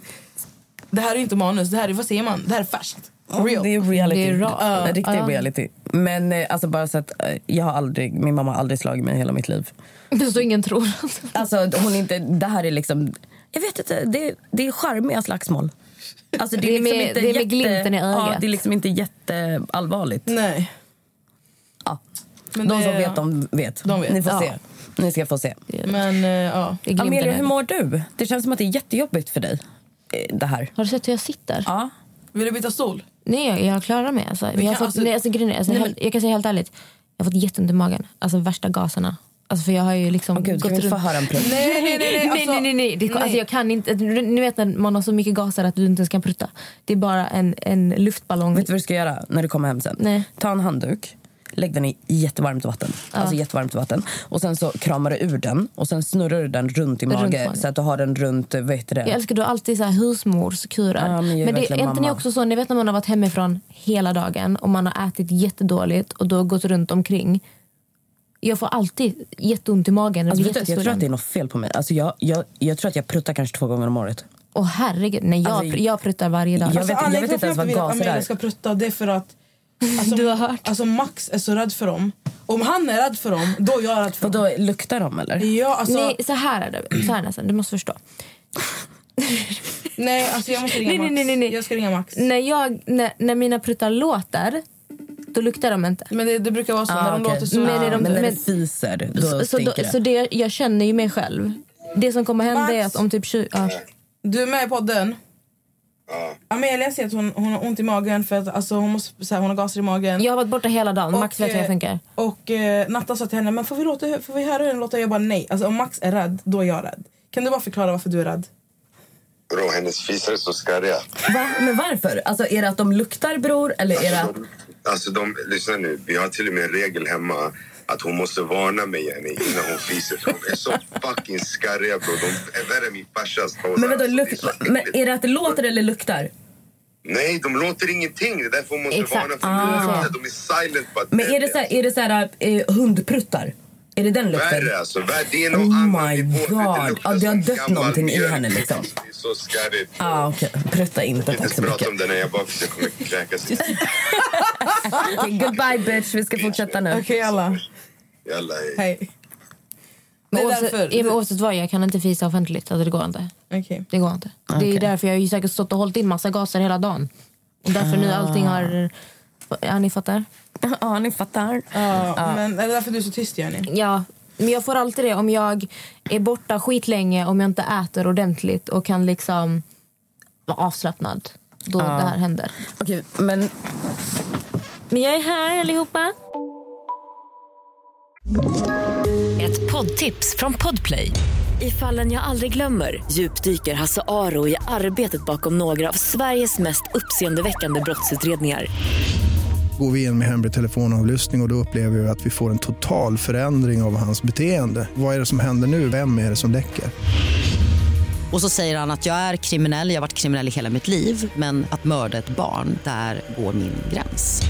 det här är inte manus. Det här är, vad säger man? Det här är färskt. Real. Det är reality. Det är ra- riktig Ja. reality. Men eh, alltså bara så att eh, jag har aldrig, min mamma har aldrig slagit mig i hela mitt liv. Det står ingen tror. Alltså hon är inte, det här är liksom, jag vet inte, det, det är charmiga slagsmål. Alltså, Det är med- inte det är med glimten i Ja, ögat. det är liksom inte jätteallvarligt. Nej. Ja. Men de det- som vet, de vet. De vet. Ni får Ja. se. Ni ska få se. Men eh, ja. Det är Amelia, hur mår du? Det känns som att det är jättejobbigt för dig. Det här. Har du sett hur jag sitter? Ja. Vill du byta stol? Nej, jag, klarar mig. Alltså. Jag, har fått, alltså- nej, alltså, grejen alltså, Nej, jag kan säga helt ärligt. Jag har fått jätteont i magen. Alltså värsta gaserna. Alltså för jag har ju liksom Gud, kan vi inte få höra en prutt? Nej, nej, nej. nej, nej, nej, nej, nej. Det, Alltså jag kan inte, ni vet när man har så mycket gaser att du inte ens kan prutta. Det är bara en, en luftballong. Vet du vad du ska göra när du kommer hem sen? Nej. Ta en handduk, lägg den i jättevarmt vatten. Alltså jättevarmt vatten. Och sen så kramar du ur den och sen snurrar du den runt i magen. så att du har den runt, vad heter det? Jag älskar du alltid så här husmorskurer. Ja, men jag men det, är inte ni också så, ni vet när man har varit hemifrån hela dagen och man har ätit jättedåligt och då gått runt omkring. Jag får alltid jätteont i magen. Alltså, vet jag tror att det är något fel på mig. Alltså, jag, jag, jag tror att jag pruttar kanske två gånger om året. Åh herregud, nej jag, Alltså, jag pruttar varje dag. jag Alltså, vet- jag anledningen vet inte ens vad jag att är. Amelia ska prutta det är för att alltså, Du har hört. alltså Max är så rädd för dem. Om han är rädd för dem, då är jag rädd för Och dem. då luktar de eller? Ja, alltså, nej, nej. så här är det. Så här nästan, du måste förstå. alltså jag måste ringa Nej, nej, Max. nej, nej, nej. Jag ska ringa Max. När, jag, när, när mina pruttar låter, då luktar de inte. Men det, det brukar vara så när de okej. låter så. Men är de- men när det fiser, då Så, så, då, det. så det, jag känner ju mig själv. Det som kommer hända Max. är att om typ 20... Ja. Du är med i podden. Amelia säger att hon, hon har ont i magen för att alltså, hon, måste, så här, hon har gaser i magen. Jag har varit borta hela dagen. Max vet hur jag eh, funkar. Och eh, Natta sa till henne, men får vi, låta, får vi höra hur den låter? Jag bara nej. Alltså, om Max är rädd, då är jag rädd. Kan du bara förklara varför du är rädd? Bro, hennes fisar är så skarriga. Va? Men varför? Alltså, är det att de luktar bror? Eller är det att... Alltså, de, lyssna nu. Vi har till och med en regel hemma att hon måste varna mig Jenny, innan hon fiser. De är så fucking skarriga bro. De är värre än min farsas tårar. Men, vadå, Alltså, är luk... så men är det att det låter eller luktar? Nej, de låter ingenting. Det är därför hon måste Exakt. varna. För Ah. de, de är silent. But Men är det så här, är det så här eh, hundpruttar? Är det den lukten? Värre alltså. Värre. Det är någon Oh annan my. God. Det Ja, det har dött någonting i henne, liksom. Det är så skarrigt. Ah, okej. Prutta inte, Jag tack så inte mycket. prata om det när jag bakis. Jag kommer kräkas. Okej, goodbye bitch, vi ska fortsätta nu. Okej alla, Jalla, hej. hej. Det Men är oavsett, oavsett vad, jag kan inte fisa offentligt. Alltså, det går inte. Okej. Det går inte. Det är därför jag har ju säkert stått och hållit in massa gaser hela dagen. Och därför nu allting har... Ja, ni fattar? Ja, ni fattar. Ja, Men är det därför du är så tyst Jenny? Ja, men jag får alltid det om jag är borta skitlänge, om jag inte äter ordentligt och kan liksom vara avslappnad. Då det här händer. Okej, men Men jag är här allihopa. Ett poddtips från Podplay. I fallen jag aldrig glömmer djupdyker Hasse Aro i arbetet bakom några av Sveriges mest uppseendeväckande brottsutredningar. Går vi in med hemlig telefonavlyssning och, och då upplever vi att vi får en total förändring av hans beteende. Vad är det som händer nu? Vem är det som läcker? Och så säger han att jag är kriminell, jag har varit kriminell i hela mitt liv men att mörda ett barn, där går min gräns.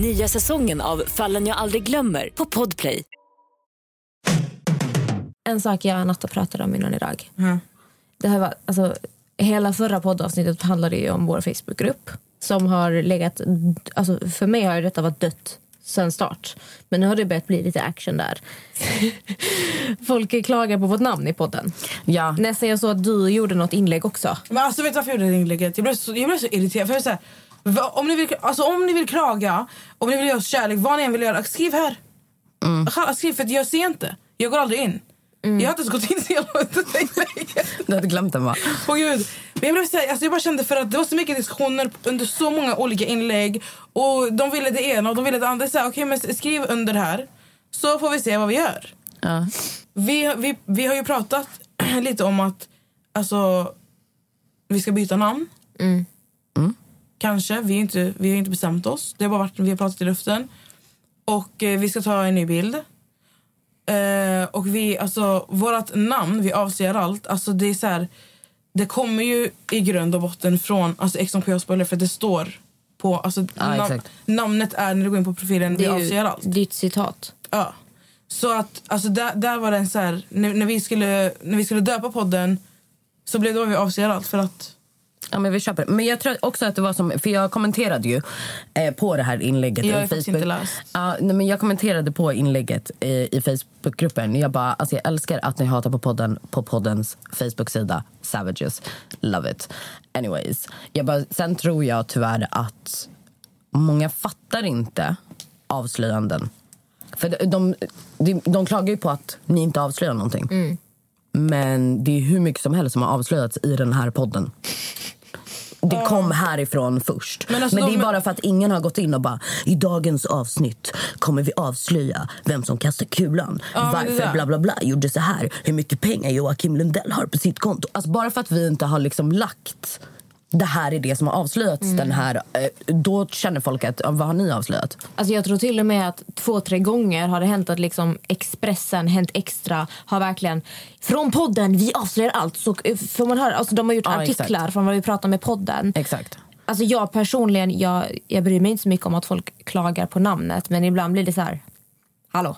Nya säsongen av Fallen jag aldrig glömmer på Podplay. En sak jag och Natta pratade om innan idag. Ja. Det här var, alltså, hela förra poddavsnittet handlade ju om vår Facebookgrupp. Som har legat... Alltså, för mig har ju detta varit dött sen start. Men nu har det börjat bli lite action där. Folk klagar på vårt namn i podden. ja. Nästan jag såg att du gjorde något inlägg också. Men alltså vet du varför jag gjorde det inlägget? Jag blev så, jag blev så irriterad. För jag så här, om, ni vill, alltså, om ni vill klaga, om ni vill göra oss kärlek, vad ni än vill göra, skriv här. Challa, Skriv för jag ser inte. Jag går aldrig in. Jag har inte gått in så jävla inlägget. Du hade glömt den va? Åh gud. Men jag, blev så här, alltså jag bara kände för att det var så mycket diskussioner under så många olika inlägg. Och de ville det ena och de ville det andra. Så här, Okej men skriv under här. Så får vi se vad vi gör. Ja. Vi, vi, vi har ju pratat lite om att alltså, vi ska byta namn. Kanske. Vi, inte, vi har inte bestämt oss. Det har bara varit, vi har pratat i luften. Och eh, vi ska ta en ny bild. Eh, och vi, alltså, vårt namn, vi avser allt. Alltså, det är så här, det kommer ju i grund och botten från alltså, Ex on Spoiler för det står på... Alltså, Ja, exakt. namnet är när du går in på profilen, vi Det är avser allt. ditt citat. Ja. Så att, alltså där, där var det en så här, när, när, vi skulle, när vi skulle döpa podden så blev det vad vi avser allt för att... Ja, men vi köper det. Men jag tror också att det var som... För jag kommenterade ju eh, på det här inlägget Jag i Facebook. inte läst. Nej, men jag kommenterade på inlägget eh, i Facebookgruppen. Jag bara, alltså jag älskar att ni hatar på podden på poddens Facebook-sida. Savages. Love it. Anyways. Jag bara, sen tror jag tyvärr att många fattar inte avslöjanden. För de, de, de, de klagar ju på att ni inte avslöjar någonting. Men det är hur mycket som helst som har avslöjats i den här podden. Det kom härifrån först. Men, Men alltså det är de- bara för att ingen har gått in och bara i dagens avsnitt kommer vi avslöja vem som kastar kulan. Ja, men det Varför bla bla bla gjorde så här. Hur mycket pengar Joakim Lundell har på sitt konto. Alltså bara för att vi inte har liksom lagt det här är det som har avslöjats. Mm. Den här, eh, då känner folk att, vad har ni avslöjat? Alltså jag tror till och med att två, tre gånger har det hänt att liksom Expressen, Hänt Extra har verkligen från podden, vi avslöjar allt. Så eh, får man höra, alltså de har gjort Ja, artiklar exakt. från vad vi pratar med podden. Exakt. Alltså jag personligen, jag, jag bryr mig inte så mycket om att folk klagar på namnet. Men ibland blir det så här, hallå?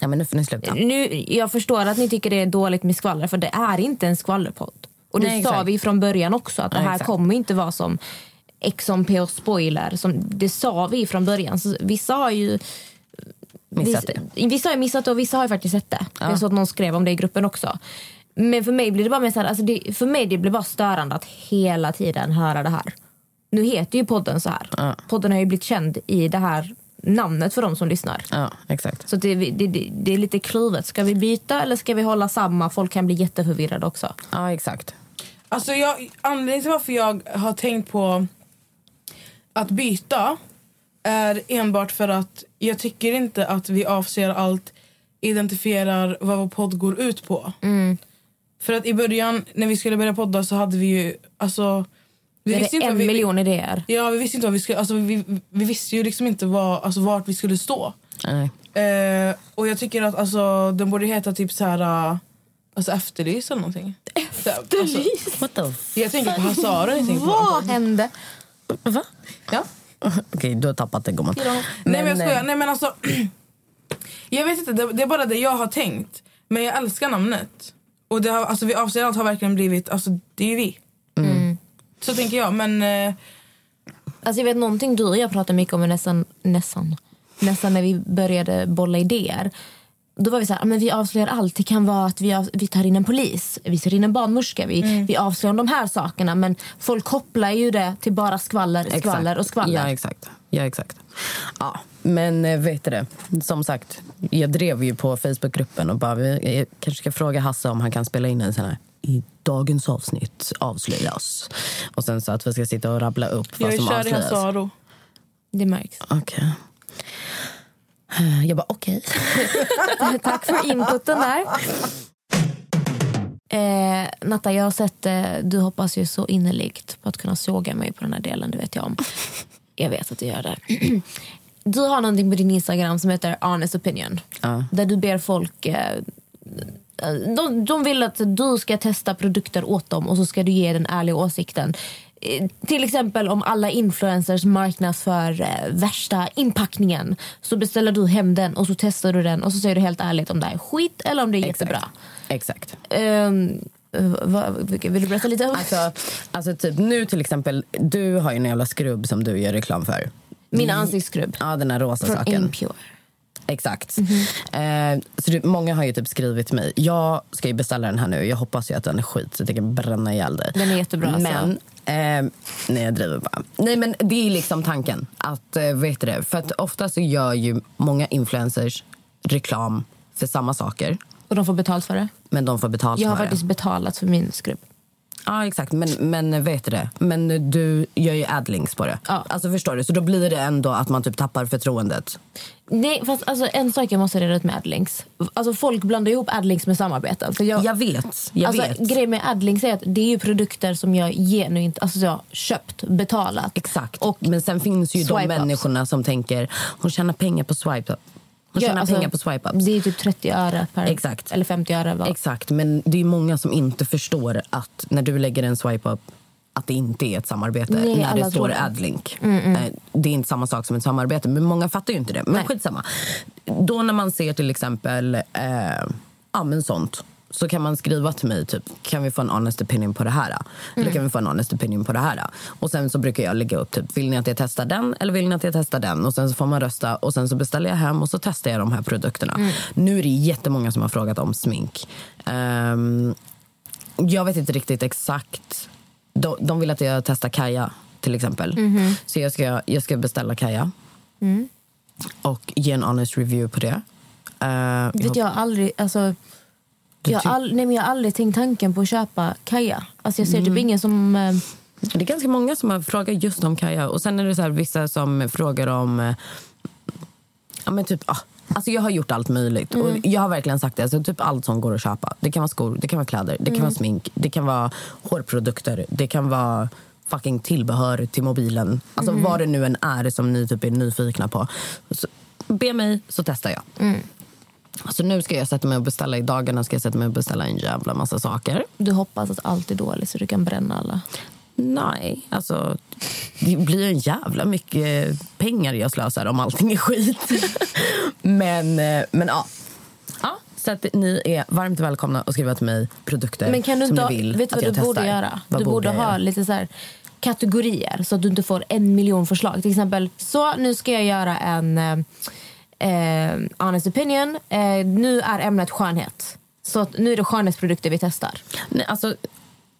Ja, men nu får ni sluta. Nu, jag förstår att ni tycker det är dåligt med skvaller, för det är inte en skvallerpodd. Och det Nej, sa exakt. vi från början också, att det här exakt. kommer inte vara som XMP och spoiler. Som, det sa vi från början. Så vissa har ju Missat vissa, Vissa har missat det och vissa har ju faktiskt sett det. Ja. Jag såg att någon skrev om det i gruppen också. Men för mig blir det bara så här, alltså det, för mig det blir bara störande att hela tiden höra det här. Nu heter ju podden så här. Ja. Podden har ju blivit känd i det här namnet för de som lyssnar. Ja, exakt. Så det, det, det, det är lite kluvet. Ska vi byta eller ska vi hålla samma? Folk kan bli jätteförvirrade också. Ja, exakt. Alltså jag, anledningen till varför jag har tänkt på att byta är enbart för att jag tycker inte att vi avser allt identifierar vad vår podd går ut på. För att i början när vi skulle börja podda så hade vi ju alltså vi Det visste inte en vi, miljon idéer. Ja, vi visste inte vad vi skulle alltså vi, vi visste ju liksom inte vad, alltså, vart vi skulle stå. Nej. Eh, och jag tycker att alltså, den borde heta typ så här alltså efterlys eller någonting. Efterlys? What the f- Jag tänker på Hazara. Jag tänker på Vad hände? Va? Ja. Okej, du har tappat det gumman. Nej men jag skojar. eh, Nej men alltså. jag vet inte, det, det är bara det jag har tänkt. Men jag älskar namnet. Och det har, alltså vi avser allt har verkligen blivit, alltså det är ju vi. Mm. Så tänker jag men. Eh, Alltså jag vet någonting du och jag pratade mycket om nästan, nästan, nästan när vi började bolla idéer. Då var vi så här, "Ah, men vi avslöjar allt. Det kan vara att vi, av, vi tar in en polis, vi tar in en barnmorska, vi, Mm. vi avslöjar de här sakerna. Men folk kopplar ju det till bara skvaller, skvaller Exakt. och skvaller. Ja, exakt. Ja, exakt. Ja, men eh, vet du det? Som sagt, jag drev ju på Facebookgruppen och bara, vi jag kanske ska fråga Hasse om han kan spela in en sån här i dagens avsnitt avslöjas. Och sen så att vi ska sitta och rabbla upp jag vad är som kär i avslöjas. Hazaro. Det märks. Okej. Eh, Jag bara, okej. Tack för inputen där. Eh, Natta, jag har sett eh, du hoppas ju så innerligt på att kunna såga mig på den här delen, det vet jag om. Jag vet att du gör det. Du har någonting på din Instagram som heter Honest Opinion. Ja. Där du ber folk... Eh, de, de vill att du ska testa produkter åt dem och så ska du ge den ärliga åsikten. Eh, Till exempel om alla influencers marknadsför eh, värsta inpackningen så beställer du hem den och så testar du den och så säger du helt ärligt om det är skit eller om det är jättebra. Exakt. Eh, vad- vill du berätta lite? Alltså, alltså typ nu till exempel, du har ju en jävla skrubb som du gör reklam för. Min ansiktsskrubb. Ja, den här rosa Från saken. Impure. Exakt. Mhm. Eh, så det, många har ju typ skrivit till mig. Jag ska ju beställa den här nu. Jag hoppas ju att den är skit så att jag kan bränna ihjäl dig. Den är jättebra, alltså. Eh, nej jag driver bara. Nej men det är liksom tanken. Att, eh, vet du det? För att ofta så gör ju många influencers reklam för samma saker. Och de får betalt för det? Men de får betalt Jag har för faktiskt det. betalat för min skrubb. Ja exakt, men, men vet du det? Men du gör ju adlinks på det. Alltså förstår du? Så då blir det ändå att man typ tappar förtroendet. Nej, fast alltså, en sak jag måste reda ut med adlinks. Alltså, folk blandar ihop adlinks med samarbeten. För jag, Jag vet, jag alltså, vet. Grejen med adlinks är att det är ju produkter som jag genuint alltså, jag köpt, betalat. Exakt. men sen finns ju de människorna som tänker hon tjänar pengar på swipe Ja, tjänar alltså, pengar på swipe-ups. Det är typ 30 öre per... Exakt. Eller 50 öre. Vad. Exakt, men det är många som inte förstår att när du lägger en swipe-up att det inte är ett samarbete Nej, när det står adlink. Mm, mm. Eh, Det är inte samma sak som ett samarbete, men många fattar ju inte det. Men Nej. skitsamma. Då när man ser till exempel eh, ja, men sånt så kan man skriva till mig typ, kan vi få en honest opinion på det här? Eller Mm. kan vi få en honest opinion på det här? Och sen så brukar jag lägga upp typ, vill ni att jag testar den eller vill ni att jag testar den? Och sen så får man rösta och sen så beställer jag hem och så testar jag de här produkterna. Mm. Nu är det jättemånga som har frågat om smink. Ehm, jag vet inte riktigt exakt. De, de vill att jag testar Kaja till exempel. Mhm. Så jag ska, jag ska beställa Kaja Mm. och ge en honest review på det. Uh, Vet jag har aldrig... Alltså, jag, har all, nej, men jag har aldrig tänkt tanken på att köpa Kaja. Alltså, jag ser Mm. typ ingen som... Eh, Det är ganska många som har frågat just om Kaja. Och sen är det så här, vissa som frågar om... eh, Ja, men typ, ah, alltså jag har gjort allt möjligt. Mm. Och jag har verkligen sagt det. Alltså, typ allt som går att köpa. Det kan vara skor, det kan vara kläder, det kan Mm. vara smink, det kan vara hårprodukter, det kan vara fucking tillbehör till mobilen. Alltså Mhm. vad det nu än är som ni typ är nyfikna på. Så, be mig så testar jag. Mm. Alltså nu ska jag sätta mig och beställa, i dagarna ska jag sätta mig och beställa en jävla massa saker. Du hoppas att allt är dåligt så du kan bränna alla? Nej, alltså det blir en jävla mycket pengar jag slösar om allting är skit. men, eh, men ja. ja. Så att ni är varmt välkomna att skriva till mig produkter Men kan du som ni vill vet du vad du borde testar. göra? Vad du borde jag ha lite så här kategorier så att du inte får en miljon förslag. Till exempel, så nu ska jag göra en eh, honest opinion. Eh, nu är ämnet skönhet. Så nu är det skönhetsprodukter vi testar. Nej, alltså,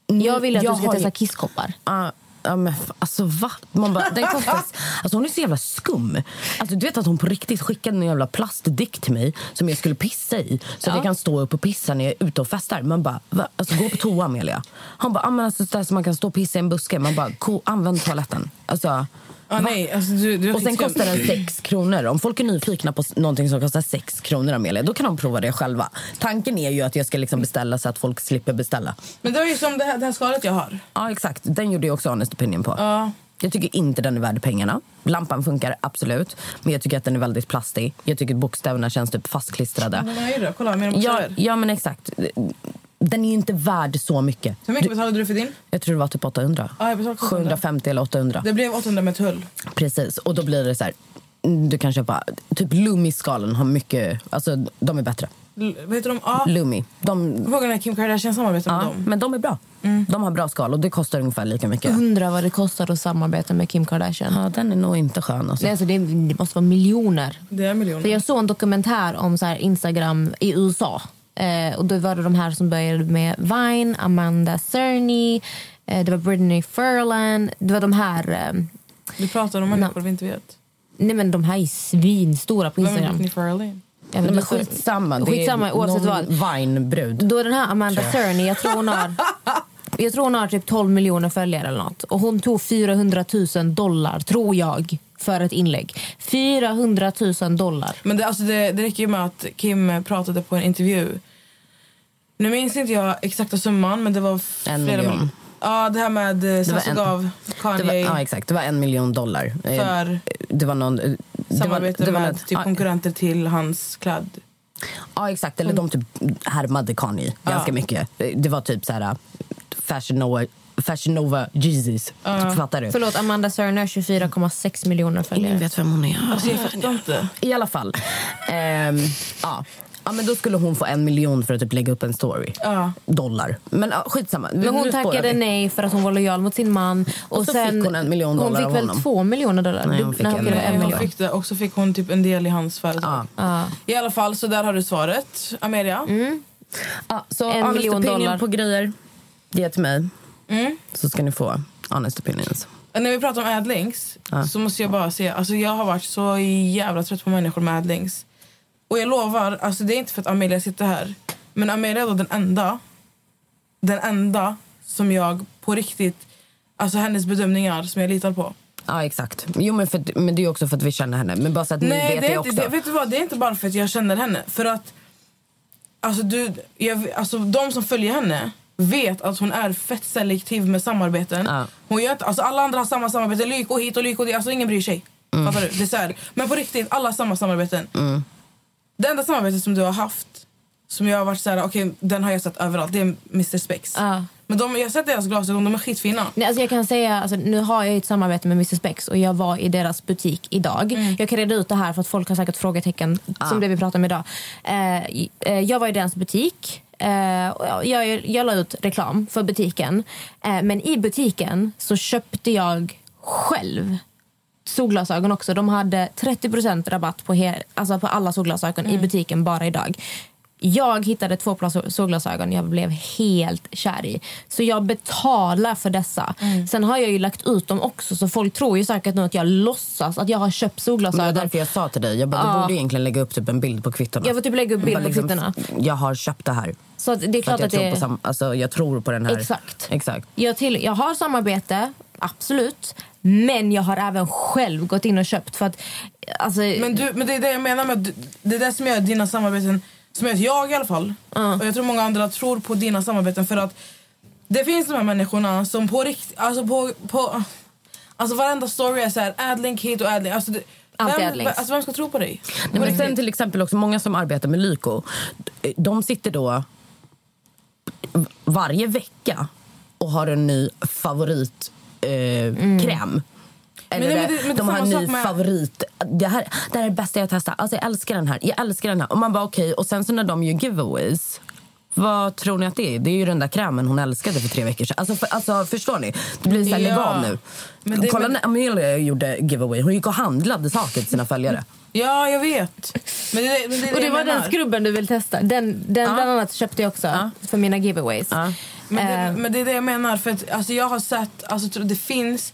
jag vill att jag du ska har testa kisskoppar. Ja, ja, men alltså va? Man bara, den kostas, alltså hon är så jävla skum. Alltså, du vet att hon på riktigt skickade en jävla plastdick till mig som jag skulle pissa i. Så att jag kan stå upp och pissa när jag är ute och festar. Man bara, va? Alltså, gå på toa Amelia. Han bara, ah, men alltså, så där som man kan stå och pissa i en buske. Man bara, "Ko- använd toaletten. Alltså, Ah, nej, alltså, du, du är och sen kostar den 6 kronor. Om folk är nyfikna på någonting som kostar 6 kronor Amelia, då kan de prova det själva. Tanken är ju att jag ska liksom beställa så att folk slipper beställa. Men det var ju som det här, det här skalet jag har. Ja, exakt. Den gjorde jag också Honest Opinion på. Ja. Jag tycker inte den är värd pengarna. Lampan funkar absolut, men jag tycker att den är väldigt plastig. Jag tycker att bokstäverna känns typ fastklistrade. Men är ju det. Kolla, mina Ja, bokstäver. ja, men exakt. Den är ju inte värd så mycket. Hur mycket betalade du för din? Jag tror det var typ 800. Ja, jag betalade 700. 750 eller 800. Det blev 800 med tull. Precis. Och då blir det så här... mm, Du kan köpa... Typ Lumi-skalen har mycket... Alltså, de är bättre. L- vad heter de? Ja. Lumi. De, Frågan är Kim Kardashian samarbetar med ja, dem. men de är bra. De har bra skal och det kostar ungefär lika mycket. Undrar vad det kostar att samarbeta med Kim Kardashian. Ja, den är nog inte skön. Alltså. Nej, alltså det, det måste vara miljoner. Det är miljoner. För jag såg en dokumentär om så här Instagram i USA. Eh, och då var det de här som började med Vine, Amanda Cerny, eh, det var Brittany Furlan. Det var de här... Eh, Du pratar om människor vi inte vet. nej men de här är svinstora på Vem är Instagram. Britney Farley? Ja, Nej, men skitsamma. Det Skitsamma är oavsett någon vad. Vine-brud. Då är den här Amanda jag. Cerny, jag tror hon har... Jag tror hon har typ 12 miljoner följare eller något. Och hon tog 400 000 dollar, tror jag, för ett inlägg. 400 000 dollar. Men det, alltså det, det räcker ju med att Kim pratade på en intervju. Nu minns inte jag exakta summan, men det var En flera miljon. mil- Ja, det här med eh, Det var Sassy en- gav Kanye var, ja, exakt. Det var en miljon dollar. Eh, För det var någon... eh, det samarbete var, det var med något- typ ja, konkurrenter till hans kläd. Ja, exakt. Eller de typ härmade Kanye ganska Ja. mycket. Det var typ så här... Fashion Fashion Nova Jesus. Typ, fattar du? Förlåt, Amanda Cerny har 24,6 miljoner följare. Ingen vet vem hon är. Alltså jag fattar inte. I alla fall. Ehm, ja. ja, men då skulle hon få en miljon för att typ lägga upp en story. Ja. Dollar. Men ja, skitsamma. Men hon tackade vi. nej för att hon var lojal mot sin man. Och, så sen, fick hon en miljon dollar Hon fick av väl honom. två miljoner dollar? Nej, Du- hon fick nej, en Nej, en hon miljon. fick det. Och så fick hon typ en del i hans företag. Ja. I alla fall, så där har du svaret. Amelia? Ja, så En miljon dollar. på grejer. Ge till mig. Mm. Så ska ni få honest opinions. När vi pratar om adlinks Ja. så måste jag bara säga, alltså jag har varit så jävla trött på människor med adlinks. Och jag lovar, alltså det är inte för att Amelia sitter här, men Amelia är den enda, den enda som jag på riktigt, alltså hennes bedömningar som jag litar på. Ja, exakt. Jo, men, för, men det är också för att vi känner henne. Men bara så att ni Nej, vet det är, också. inte, det, vet du vad, det är inte bara för att jag känner henne. För att alltså, du, jag, alltså, de som följer henne vet att hon är fett selektiv med samarbeten. Ja. Hon gör alltså, alla andra har samma samarbete, lyko hit och lyko dit. Alltså, ingen bryr sig. Mm. Fattar du? Det är så här. Men på riktigt, alla har samma samarbeten. Det enda samarbetet som du har haft som jag har varit så här, okej, den har jag sett överallt, det är Mr Spex. Ja. Men de, jag har sett deras glasögon, de är skitfina. Nej, alltså jag kan säga, alltså, nu har jag ett samarbete med Mrs Spex och jag var i deras butik idag. Mm. Jag kan reda ut det här för att folk har säkert frågetecken som det vi pratar om idag. Eh, eh, jag var i deras butik. Och jag, jag, la ut reklam för butiken. Eh, men i butiken så köpte jag själv solglasögon också. De hade 30 rabatt på, alltså på alla solglasögon i butiken bara idag. Jag hittade två par sol- solglasögon jag blev helt kär i. Så jag betalar för dessa. Sen har jag ju lagt ut dem också så folk tror ju säkert nu att jag låtsas att jag har köpt Men det var solglasögon. därför jag sa till dig. Jag bara, Ja. du borde egentligen lägga upp typ en bild på kvittorna. Jag får typ lägga upp bild på liksom, kvittorna. Jag har köpt det här. Så att det är För att klart jag, att tror det på sam- alltså, jag tror på den här. Exakt. Exakt. Jag, till, jag har samarbete, absolut. Men jag har även själv gått in och köpt. För att, alltså, Men, du, men det är det jag menar med det är det som gör dina samarbeten, som gör att jag i alla fall, och jag tror många andra tror på dina samarbeten för att det finns de här människorna som på riktigt, alltså på, på alltså varenda story är så här adlink hit och adlink, alltså det, vem, alltså vem ska tro på dig? Nej, men sen till exempel också många som arbetar med Lyko, de sitter då varje vecka och har en ny favoritkräm. Eh, kräm. Eller. Men det- men det- men det de har en ny med- favorit. Det här, det här är det bästa jag testat. Alltså jag älskar den här. Jag älskar den här. Och man bara okej. Och sen så när de gör giveaways. Vad tror ni att det är? Det är ju den där krämen hon älskade för tre veckor sedan. Alltså, för, alltså förstår ni? Det blir så här, Ja. nu. Men det- Kolla men- när Amelia gjorde giveaway. Hon gick och handlade saker till sina följare. Ja, jag vet. Men det, men det, är och det var den skrubben du vill testa. Den, den bland annat köpte jag också för mina giveaways. Men det, Eh, men det är det jag menar. För att, alltså, jag har sett, alltså, tror- det finns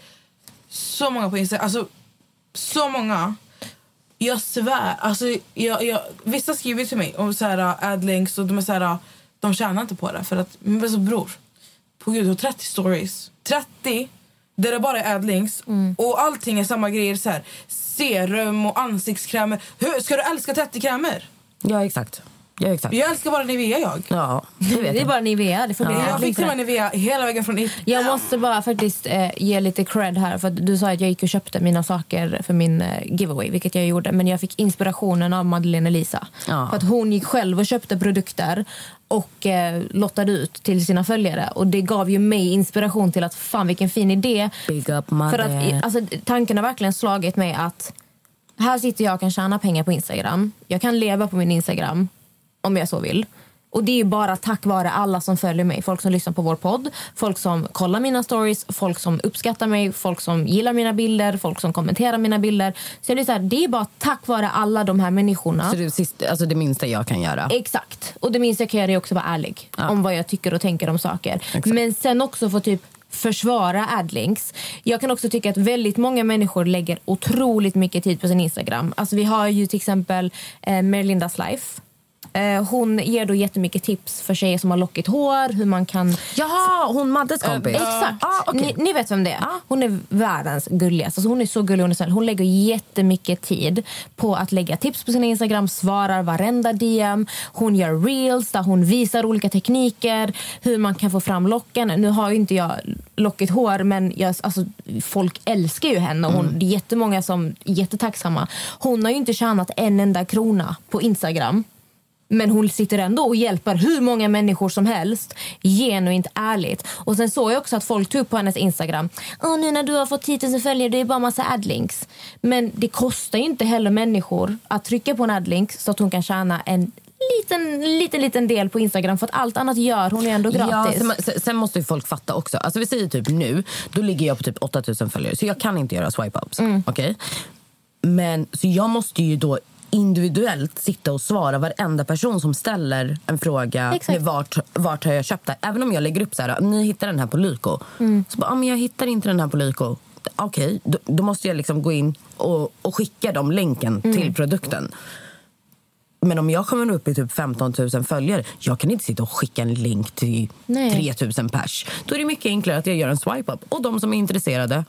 så många på Instagram. Alltså, så många. Jag svär. Alltså, jag, jag, vissa skriver till mig om så här, adlinks och de är så här, de tjänar inte på det. För att, men alltså, bror, på gud, du har 30 stories. 30 där det bara är adlinks och allting är samma grejer. Så här, serum och ansiktskrämer. Hur, ska du älska 30 krämer? Ja, exakt. Ja, exakt. Jag älskar bara Nivea jag. Ja, det vet det är jag. bara Nivea. Det får bli Jag fick till och med. Nivea hela vägen från It. Jag måste bara faktiskt eh, ge lite cred här. För att du sa att jag gick och köpte mina saker för min eh, giveaway, vilket jag gjorde. Men jag fick inspirationen av Madeleine Elisa. Ja. För att hon gick själv och köpte produkter och eh, lottade ut till sina följare. Och det gav ju mig inspiration till att fan vilken fin idé. Big up För att, Madde. alltså, tanken har verkligen slagit mig att här sitter jag och kan tjäna pengar på Instagram. Jag kan leva på min Instagram om jag så vill. Och det är bara tack vare alla som följer mig. Folk som lyssnar på vår podd, folk som kollar mina stories, folk som uppskattar mig, folk som gillar mina bilder, folk som kommenterar mina bilder. Så det är, så här, det är bara tack vare alla de här människorna. Så det, är sist, alltså det minsta jag kan göra. Exakt. Och det minsta jag kan göra är också vara ärlig om vad jag tycker och tänker om saker. Men sen också få typ försvara adlinks. Jag kan också tycka att väldigt många människor lägger otroligt mycket tid på sin Instagram. Alltså vi har ju till exempel eh, Merlindas life. Eh, hon ger då jättemycket tips för tjejer som har lockigt hår, hur man kan... Jaha, hon Maddes kompis? Exakt. Ah, okej. ni, ni vet vem det är. Hon är världens gulligaste. Alltså hon är så gullig. Hon, är snäll. hon lägger jättemycket tid på att lägga tips på sin Instagram, svarar varenda DM. Hon gör reels där hon visar olika tekniker, hur man kan få fram locken. Nu har ju inte jag lockigt hår, men jag, alltså, folk älskar ju henne. Och hon, Det är jättemånga som är jättetacksamma. Hon har ju inte tjänat en enda krona på Instagram. Men hon sitter ändå och hjälper hur många människor som helst genuint ärligt. Och sen såg jag också att folk tog upp på hennes Instagram. Åh, nu när du har fått 10 000 följare, det är bara massa adlinks. Men det kostar ju inte heller människor att trycka på en adlink så att hon kan tjäna en liten, liten, liten del på Instagram. För att allt annat gör hon ju ändå Ja, gratis. sen, sen- sen måste ju folk fatta också. Alltså vi säger typ nu, då ligger jag på typ 8000 följare. Så jag kan inte göra swipe-ups. Mm. Okej? Men så jag måste ju då individuellt sitta och svara varenda person som ställer en fråga. Exakt. Med vart, vart har jag köpt det? Även om jag lägger upp så här, ni hittar den här på Lyko. Mm. Så bara, ah, men jag hittar inte den här på Lyko. Okej, då, då måste jag liksom gå in och, och skicka dem länken Mm. till produkten. Men om jag kommer upp i typ 15 000 följare, jag kan inte sitta och skicka en länk till Nej. 3 000 pers. Då är det mycket enklare att jag gör en swipe-up. Och de som är intresserade,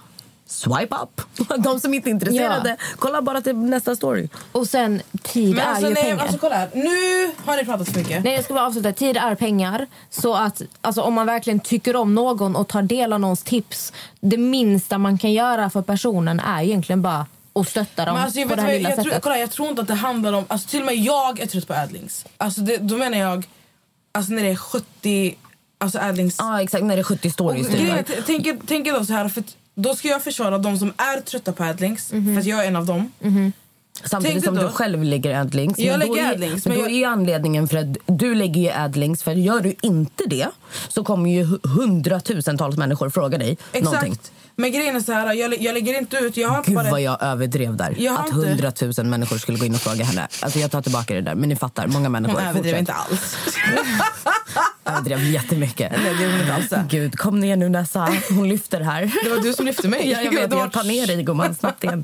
swipe up. De som inte är intresserade, kolla bara till nästa story. Och sen, tid Men är alltså, ju nej, pengar. alltså kolla här. Nu har ni pratat för mycket. Nej, jag ska bara avsluta. Tid är pengar. Så att alltså, om man verkligen tycker om någon och tar del av någons tips, det minsta man kan göra för personen är egentligen bara att stötta dem Men alltså, jag, på det här lilla jag, tror, sättet. kolla, jag tror inte att det handlar om... Alltså, till och med jag är trött på adlings. Alltså, det, då menar jag alltså, när det är 70 alltså, adlings. Ja, exakt. När det är 70 stories. Och typ. grejen är att- tänk er- Tänk då så här, för då ska jag försvara de som är trötta på adlinks, Mhm. för att jag är en av dem. Samtidigt Tänk som du då- själv lägger adlinks. Jag Men lägger är- adlinks, Men men då jag- är anledningen för att du lägger ju adlinks. För gör du inte det så kommer ju hu- hundratusentals människor fråga dig Exakt. någonting. Men grejen är så här, jag, jag lägger inte ut... Jag har Gud bara, vad jag överdrev där. Jag att inte- hundratusen människor skulle gå in och fråga henne. Alltså jag tar tillbaka det där. Men ni fattar, många människor. Hon överdrev inte alls. Överdrev jättemycket. Nej, det gjorde hon inte alls. Gud, kom ner nu Nessa. Hon lyfter här. Det var du som lyfte mig. Ja, jag vet, jag tar ner dig gumman snabbt igen.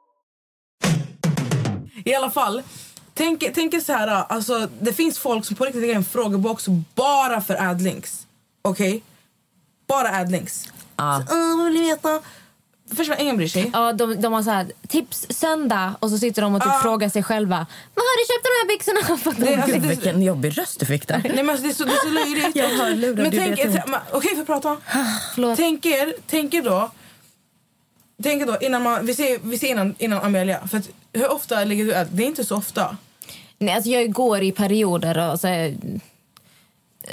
I alla fall, tänk, tänk er så här, alltså, det finns folk som på riktigt lägger en frågebox bara för adlinks. Okej? Bara adlinks. Ja. Så, "Åh, vad vill ni veta? Förstår ingen bryr sig. Ja, de, de har så här, tips söndag och så sitter de och typ Ja. frågar sig själva. Vad har du köpt de här byxorna? För Det- alltså, Gud, det- vilken jobbig röst du fick där. Nej men alltså, det är så, det är så löjligt. Jag Men tänk inte. men, okej får jag prata? Förlåt. Tänk er, tänk er då, tänk då innan man, vi ser, vi ser innan, innan Amelia. För att, hur ofta lägger du Det är inte så ofta. Nej, alltså jag går i perioder och så,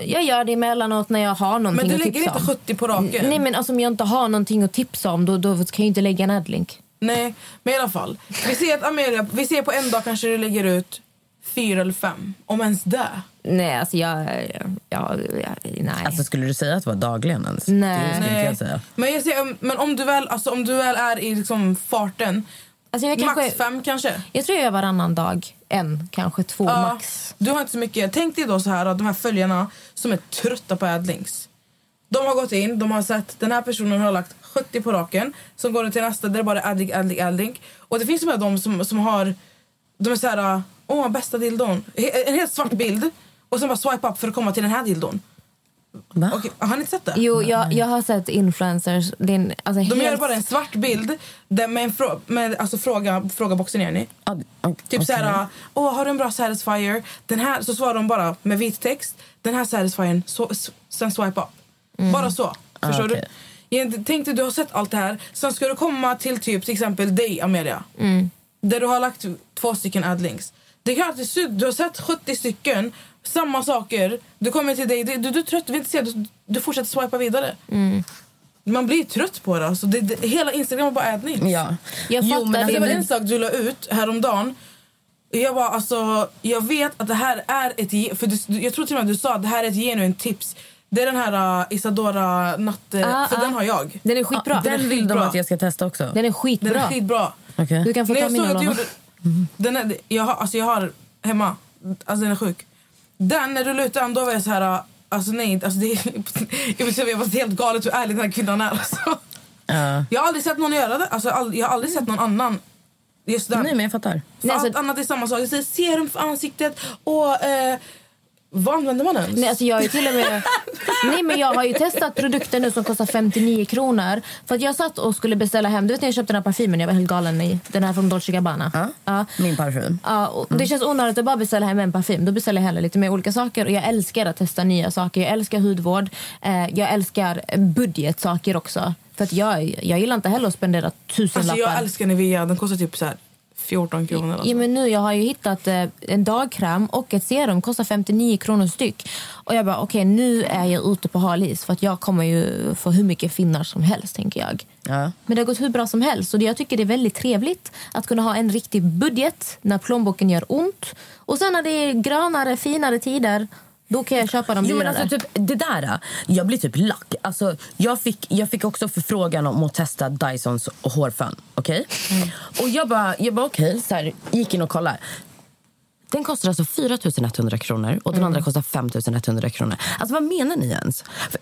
jag gör det emellanåt när jag har någonting Men du att lägger tipsa inte om. 70 på raken. Nej men alltså, om jag inte har någonting att tipsa om då, då kan jag inte lägga en adlink. Nej, men i alla fall. Vi ser att Amelia, vi ser på en dag kanske du lägger ut fyra eller fem. Om ens det. Nej alltså jag, jag, jag nej. Alltså, skulle du säga att det var dagligen ens? Nej. Det skulle inte jag säga. Men, jag ser, men om, du väl, alltså, om du väl är i liksom farten, alltså jag max kanske, fem kanske. jag tror jag gör varannan dag. En, kanske två Ja, max. Du har inte så mycket. Tänk dig då så här att de här följarna som är trötta på adlinks. De har gått in, de har sett den här personen har lagt 70 på raken. Som går till nästa där det bara är adlink, adlink, adlink. Och det finns de här de som, som har, de är så här, åh bästa dildon. En helt svart bild. Och sen bara swipe up för att komma till den här dildon. Va? Okej, har ni inte sett det? Jo, jag, jag har sett influencers. Det är en, alltså, De gör helt- bara en svart bild där med en frå- med, alltså fråga, fråga boxen är ni. Ja, ok- Typ okej. såhär, åh har du en bra satisfier? Den här, så svarar de bara med vit text. Den här satisfiern, så, sen swipe up. Bara så. Förstår Ah, okej. du? Jag tänkte du har sett allt det här. Sen ska du komma till typ till exempel dig Amelia. Mm. Där du har lagt två stycken adlinks. Det se ut- du har sett 70 stycken, samma saker. Du kommer till dig, du, du, du är trött, du vill inte se, du, du fortsätter swipa vidare. Mm. Man blir trött på det. Alltså, det, det hela Instagram är bara adlinks. Ja. Jag Jo, men Det alltså, var men- en sak du la ut häromdagen. Jag var alltså, jag vet att det här är ett, för du, jag tror till och med att du sa att det här är ett genuint tips. Det är den här uh, Isadora natt, Ah, för ah. den har jag. Den är skitbra. Den vill de skitbra. att jag ska testa också. Den är skitbra. Den är skitbra. Okej. Du kan få När ta jag min gjorde, den är, jag, har, alltså jag har hemma, alltså den är sjuk. Den, när du la ut den, då var jag så här, uh, alltså nej, alltså det, säga, jag var helt galet hur ärlig den här kvinnan är. Alltså. Ja. Jag har aldrig sett någon göra det, alltså, all, jag har aldrig sett någon annan just den. Nej, men jag fattar. För Nej, allt alltså- annat är samma sak. Jag säger serum för ansiktet och... Eh, vad använder man ens? Nej, alltså jag har ju till och med... Nej, men jag har ju testat produkter nu som kostar 59 kronor. För att jag satt och skulle beställa hem... Du vet när jag köpte den här parfymen, jag var helt galen i. Den här från Dolce Gabbana. Ja. Ja. Min parfym. Ja, och Det känns onödigt att bara beställa hem en parfym. Då beställer jag hellre lite mer olika saker. Och Jag älskar att testa nya saker. Jag älskar hudvård. Eh, jag älskar budgetsaker också. För att jag, jag gillar inte heller att spendera tusen Alltså, jag älskar Nivea. Den kostar typ så här 14 kronor. Alltså. Ja, men nu, jag har ju hittat eh, en dagkräm och ett serum. Kostar 59 kronor styck. Och jag bara, okej nu är jag ute på hal is. För att jag kommer ju få hur mycket finnar som helst, tänker jag. Ja. Men det har gått hur bra som helst. Och jag tycker det är väldigt trevligt att kunna ha en riktig budget när plånboken gör ont. Och sen när det är grönare, finare tider, då kan jag köpa de Jo, men dyrare. alltså, typ, det där, jag blir typ lack. Alltså, jag, fick, jag fick också förfrågan om att testa Dysons hårfön. Okej? Och jag bara, jag bara okej, så här, gick in och kollade. Den kostar alltså 4 100 kronor och den andra kostar 5 100 kronor. Alltså vad menar ni ens? För,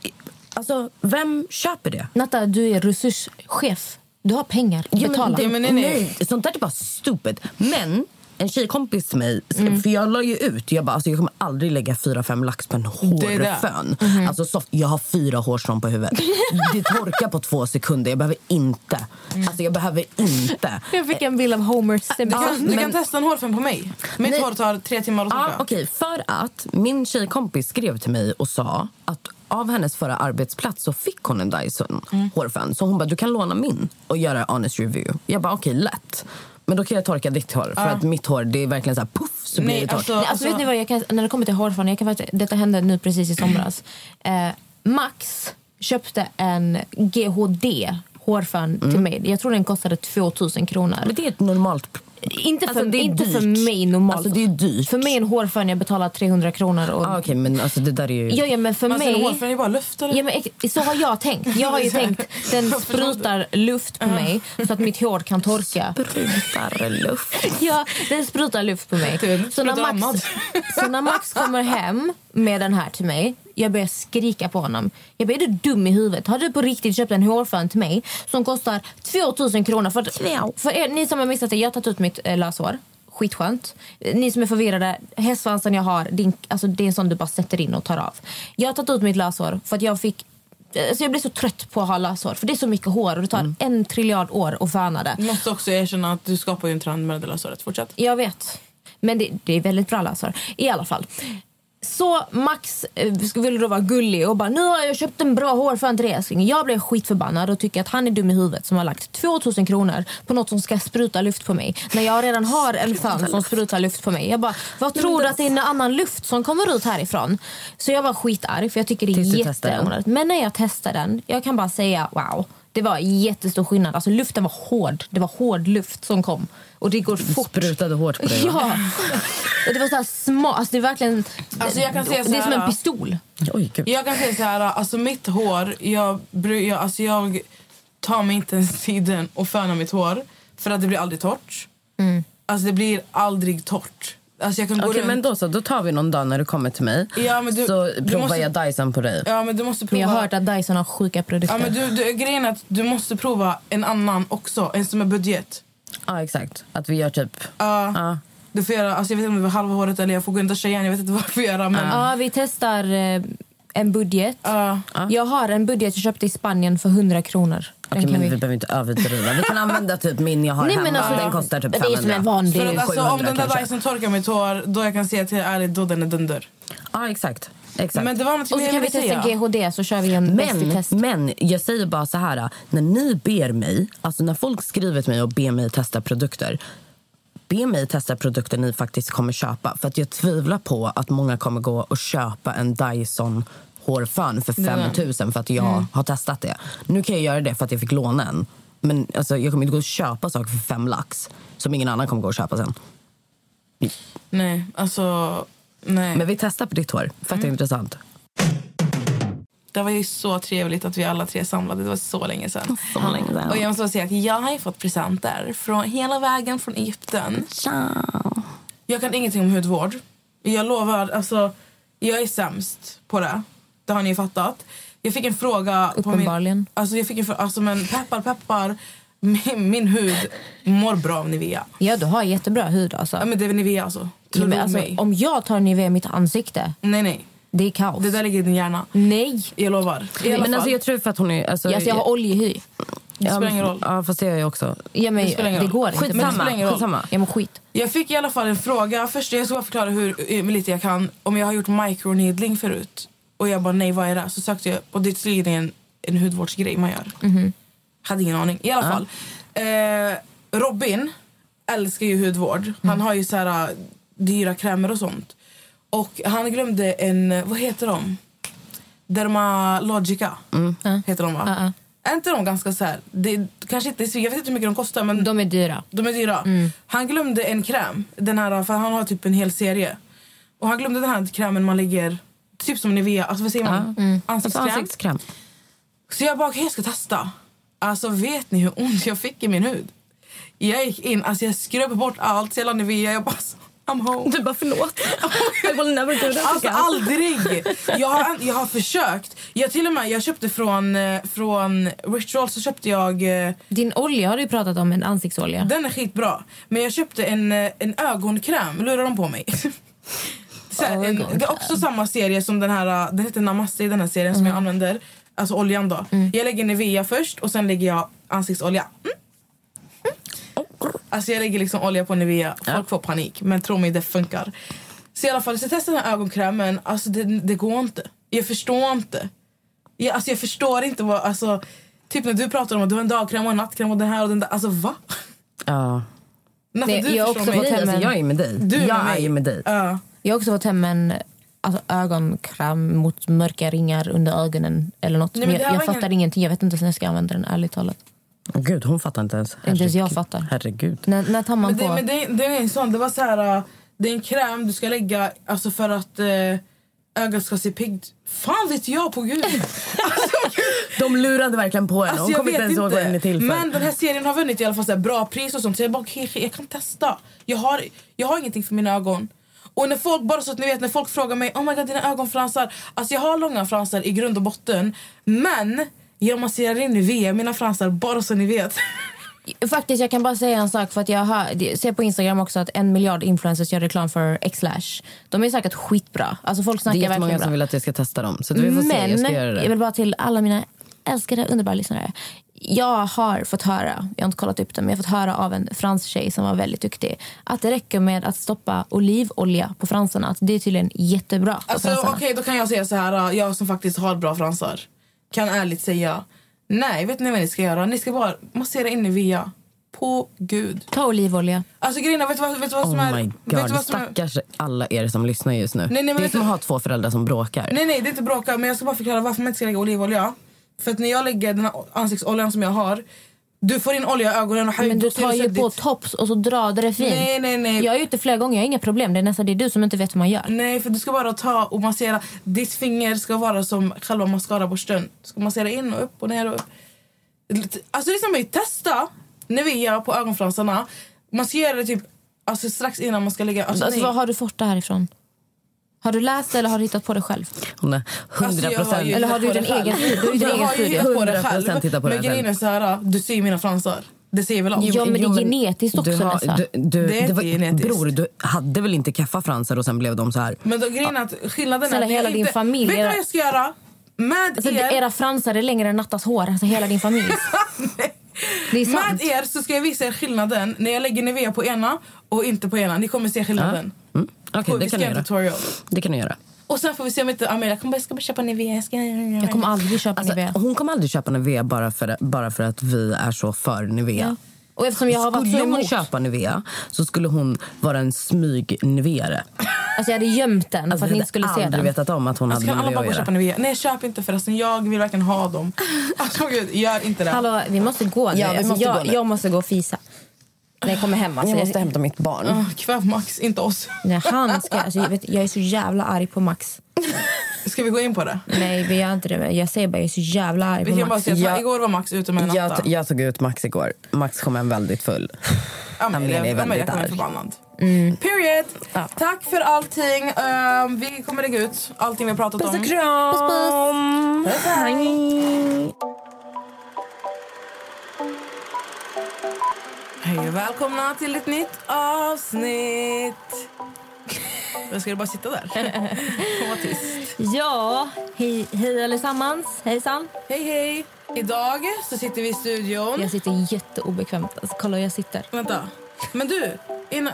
alltså, vem köper det? Natta, du är resurschef. Du har pengar. Ja, Betala. men det, men nej, nej. nej. sånt där är bara stupid. Men en tjejkompis till mig, för jag la ju ut, jag bara alltså, jag kommer aldrig lägga fyra fem lax på en hårfön. Alltså, soft, jag har fyra hårstrån på huvudet. Det torkar på två sekunder, jag behöver inte. Alltså jag behöver inte. Jag fick en bild av Homer Du, Simpson. kan, du kan testa en hårfön på mig. Mitt Nej. hår tar tre timmar att Ja, torka. okej, för att min tjejkompis skrev till mig och sa att av hennes förra arbetsplats så fick hon en Dyson hårfön. Så hon bara, du kan låna min och göra honest review. Jag bara, okej, lätt. Men då kan jag torka ditt hår. För att mitt hår, det är verkligen så här puff så blir Nej, det torrt. alltså- Nej, alltså, vet ni vad, jag kan, när det kommer till hårfön, jag kan faktiskt, detta hände nu precis i somras. Eh, Max köpte en GHD hårfön till mig. Jag tror den kostade 2000 kronor. Men det är ett normalt Inte, för, Alltså, det är inte för dyrt. mig normalt. Alltså, det är dyrt. För mig en hårfön jag betalar 300 kronor. Och... Ah, Okej, men alltså det där är ju... Ja, ja, men för Men alltså, mig... en hårfön är bara luft eller? Ja, men, så har jag tänkt. Jag har ju tänkt den sprutar luft på mig så att mitt hår kan torka. Sprutar luft? Ja, den sprutar luft på mig. Så när, Max, så när Max kommer hem med den här till mig jag börjar skrika på honom. Jag bara, är du dum i huvudet? Har du på riktigt köpt en hårfön till mig som kostar 2000 kronor? För, för er, ni som har missat det, jag har tagit ut mitt eh, löshår. Skitskönt. Ni som är förvirrade, hästsvansen jag har, det är, en, alltså, det är en sån du bara sätter in och tar av. Jag har tagit ut mitt löshår för att jag fick Alltså jag blir så trött på att ha löshår. För det är så mycket hår och det tar en triljard år att föna det. Du måste också erkänna att du skapar ju en trend med det löshåret. Fortsätt. Jag vet. Men det, det är väldigt bra lösare. I alla fall. Så Max eh, ville då vara gullig och bara nu har jag köpt en bra hårfön till dig älskling. Jag blev skitförbannad och tycker att han är dum i huvudet som har lagt 2000 kronor på något som ska spruta luft på mig. När jag redan har en fön som sprutar luft på mig. Jag bara, vad tror du att det är en annan luft som kommer ut härifrån? Så jag var skitarg för jag tycker det är jätteonödigt. Men när jag testade den, jag kan bara säga wow. Det var jättestor skillnad. Alltså luften var hård. Det var hård luft som kom. Och det går fort. Sprutade hårt på dig? Ja. Och det var så här små, alltså det är verkligen Alltså jag kan säga så Det är som här, en pistol. Oj, gud. Jag kan säga så här, alltså mitt hår, jag, jag, alltså jag tar mig inte ens tiden att föna mitt hår för att det blir aldrig torrt. Alltså det blir aldrig torrt. Alltså jag kan gå Okej, runt. men då så. Då tar vi någon dag när du kommer till mig. Ja, men du- så du provar måste- jag Dyson på dig. Ja men du måste Men prova. jag har hört att Dyson har sjuka produkter. Ja men du, du, grejen är att du måste prova en annan också, en som är budget. Ja, exakt. Att vi gör typ... Ja. Ja. Du får göra, alltså jag vet inte om det var halva håret eller jag får gå in och tjejen, jag vet inte vad jag får göra men... Ja, vi testar eh, en budget. Ja. Jag har en budget jag köpte i Spanien för 100 kronor. Den Okej, kan men vi... vi behöver inte överdriva. Vi kan använda typ min jag har Nej, hemma. alltså, den kostar typ det är 500. som en vanlig- För att, alltså, om 700 den där kanske. Dyson torkar mitt hår, då jag kan säga till er ärligt, då den är dunder. Ja, exakt. Exakt. Men det var något Och så kan vi testa. GHD så kör vi en Men, test. men jag säger bara så här. När ni ber mig, alltså när folk skriver till mig och ber mig testa produkter. Be mig testa produkter ni faktiskt kommer köpa. För att jag tvivlar på att många kommer gå och köpa en Dyson hårfön för 5 000 för att jag har testat det. Nu kan jag göra det för att jag fick låna en. Men alltså, jag kommer inte gå och köpa saker för fem lax som ingen annan kommer gå och köpa sen. Nej, alltså... Nej. Men vi testar på ditt hår. Fett intressant. Det var ju så trevligt att vi alla tre samlade. Det var så länge sedan. Så länge sedan. Och jag måste säga att jag har ju fått presenter från hela vägen från Egypten. Jag kan ingenting om hudvård. Jag lovar, alltså, jag är sämst på det. Det har ni ju fattat. Jag fick en fråga... På min, Uppenbarligen. alltså jag fick en fråga, alltså men peppar peppar. Min, min hud mår bra av Nivea. Ja, du har jättebra hud alltså. Ja men det är Nivea alltså. Ja, Tro men alltså mig. om jag tar Nivea i mitt ansikte, Nej nej. det är kaos. Det där ligger i din hjärna. Nej. Jag lovar. I Men alltså, jag tror för att hon är... Alltså, Alltså, jag har oljehy. det spelar ingen roll. Ja, fast det gör jag också. Ja, men Det spelar ingen det roll. går inte. Men det spelar ingen roll. Skitsamma. Ja, men skit. Jag fick i alla fall en fråga. Först jag ska förklara hur lite jag kan. Om jag har gjort microneedling förut. Och jag bara nej vad är det? Så sökte jag och det är tydligen en, en hudvårdsgrej man gör. Mhm. Hade ingen aning. I alla fall. Eh, Robin älskar ju hudvård. Mm. Han har ju så här dyra krämer och sånt. Och han glömde en, vad heter de? Dermalogica heter de va? Mm. Ja, Är inte de ganska så här, det, kanske inte, jag vet inte hur mycket de kostar men De är dyra. de är dyra. Mm. Han glömde en kräm. Den här, för han har typ en hel serie. Och han glömde den här krämen man lägger, typ som Nivea, alltså vad säger man? Mm. Ansiktskräm. Alltså, ansiktskräm. Så jag bara, okej jag ska testa. Alltså vet ni hur ont jag fick i min hud? Jag gick in, alltså jag skröp bort allt, så jag la Nivea, jag bara så, I'm home. Du bara förlåt. I will never do that Alltså again. aldrig! Jag har, jag har försökt. Jag till och med, jag köpte från, eh, från Ritual så köpte jag eh, Din olja har du pratat om, en ansiktsolja. Den är skitbra. Men jag köpte en, eh, en ögonkräm. Lurar de på mig? Här, en, det är också samma serie som den här. Den heter Namaste, den här serien som jag använder. Alltså oljan då. Jag lägger Nivea först och sen lägger jag ansiktsolja. Mm. Alltså jag lägger liksom olja på Nivea. Folk får panik. Men tro mig, det funkar. Så i alla fall, så jag testade den här ögonkrämen. Alltså det, det går inte. Jag förstår inte. Jag, alltså jag förstår inte vad... Alltså, typ när du pratar om att du har en dagkräm och en nattkräm och den här och den där. Alltså va? Ja. Natta, Nej, du jag har också mig. fått hem Alltså, jag är med dig. Du är med jag mig. är med dig. Ja. Jag har också fått hem en alltså, ögonkräm mot mörka ringar under ögonen. eller något. Nej, men Men jag jag var fattar ingen- ingenting. Jag vet inte ens när jag ska använda den, ärligt talat. Gud, hon fattar inte ens. Inte ens jag fattar. Herregud. När, när tar man Men det, på? men det, det är en sån, det var så här, uh, det är en kräm du ska lägga alltså för att uh, ögat ska se piggt. Fan vet jag på gud. De lurade verkligen på henne. Alltså, hon kommer inte ens ihåg vad inte. till för. Men den här serien har vunnit i alla fall så här bra pris och sånt. Så jag bara, okej, jag kan testa. Jag har, jag har ingenting för mina ögon. Och när folk, bara så att ni vet, när folk frågar mig, oh my god dina ögonfransar. Alltså jag har långa fransar i grund och botten. Men jag masserar in Nivea mina fransar, bara så ni vet. Faktiskt, jag kan bara säga en sak. för att Jag har, jag ser på Instagram också att en miljard influencers gör reklam för X-Lash. De är säkert skitbra. Alltså folk Det är snackar jättemånga som vill att jag ska testa dem. Så vi får se, jag Men ska göra det. jag vill bara till alla mina älskade underbara lyssnare. Jag har fått höra, jag har inte kollat upp det, men jag har fått höra av en fransk tjej som var väldigt duktig att det räcker med att stoppa olivolja på fransarna. Att det är tydligen jättebra Alltså Okej, fransarna. då kan jag säga så här. Jag som faktiskt har bra fransar kan ärligt säga nej, vet ni vad ni ska göra? Ni ska bara massera in Nivea. På gud. Ta olivolja. Alltså grejen är, vet du vad, vet du vad som Oh är... my vet du god, vad som är stackars alla er som lyssnar just nu. Nej, nej, men det är som att ha två föräldrar som bråkar. Nej, nej, det är inte bråka. Men jag ska bara förklara varför man inte ska lägga olivolja. För att när jag lägger den här ansiktsoljan som jag har, du får in olja i ögonen och Men du tar ju på ditt- tops och så drar det fint. Nej, nej, nej. Jag gjort det flera gånger, jag har inga problem. Det är nästan det är du som inte vet hur man gör. Nej, för du ska bara ta och massera. Ditt finger ska vara som själva mascaraborsten. Du ska massera in och upp och ner och upp. Alltså liksom, testa Nivea på ögonfransarna. Man ska göra det typ alltså, strax innan man ska lägga... Alltså, Alltså, var har du fått det här ifrån? Har du läst det eller har du hittat på det själv? Hon är 100 Alltså, procent. Eller har du din det egen studie? Du har ju egen har ju studie. hittat på det 100% själv. på det Men grejen är så här, du ser ju mina fransar. Det säger väl allt? Ja, men det är genetiskt också du har, Nessa. du, du, Det är inte var, genetiskt. Bror, du hade väl inte kaffa fransar och sen blev de så här? Men då, grejen är att skillnaden Snälla, är... det hela din inte, familj Vet du vad jag ska göra? Med Alltså, er... era fransar är längre än Nattas hår. Alltså hela din familj. det. Med er så ska jag visa er skillnaden när jag lägger Nivea på ena och inte på ena. Ni kommer se skillnaden. Mm. På- det vi kan ska göra en tutorial. Det kan du göra. Och sen får vi se om inte Amelia kommer bara, jag ska bara köpa Nivea. Jag, ska... Jag kommer aldrig köpa Alltså, Nivea. hon kommer aldrig köpa Nivea bara för, bara för att vi är så för Nivea. Ja. Och eftersom jag har varit Skulle hon köpa Nivea så skulle hon vara en smyg-Niveare. Alltså jag hade gömt den Alltså, för att ni inte skulle se den. vetat om att hon Alltså, hade med alla Nivea bara och köpa Nivea? Nej, köp inte förresten. Jag vill verkligen ha dem. Alltså gud, gör inte det. Hallå, vi måste gå nu. Ja, vi alltså, måste jag, gå nu. jag måste gå och fisa. När jag kommer hem. Alltså, Jag måste hämta mitt barn. Ah, Kväv Max, inte oss. Nej, han ska, alltså, jag, vet, jag är så jävla arg på Max. Ska vi gå in på det? Nej, vi gör inte det. Jag säger bara jag är så jävla arg Vi på Max. säga att Ja. igår var Max ute med Natta. Jag, jag tog ut Max igår. Max kom hem väldigt full. Amelia, Amelia är Amelia väldigt arg. förbannad. Mm. Period. Tack för allting. Ehm, vi kommer lägga ut allting vi har pratat om. Puss och kram! Puss, puss. Hej. Hej och välkomna till ett nytt avsnitt. Jag ska bara sitta där och vara tyst. Ja, hej, hej allesammans. Hejsan. Hej hej. Idag så sitter vi i studion. Jag sitter jätteobekvämt. Alltså, kolla hur jag sitter. Vänta. Men du, innan,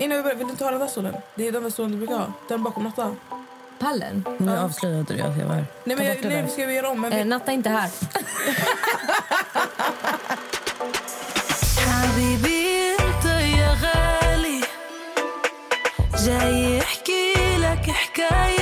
innan vi börjar, vill du inte ha den där stolen? Det är den där stolen du brukar ha. Den bakom Natta. Pallen? Nu avslöjade du att jag var här. Nej, men jag, nej, där. vi ska göra om. Men vi, Eh, Natta är inte här. حبيبي أنت يا غالي. حكاية.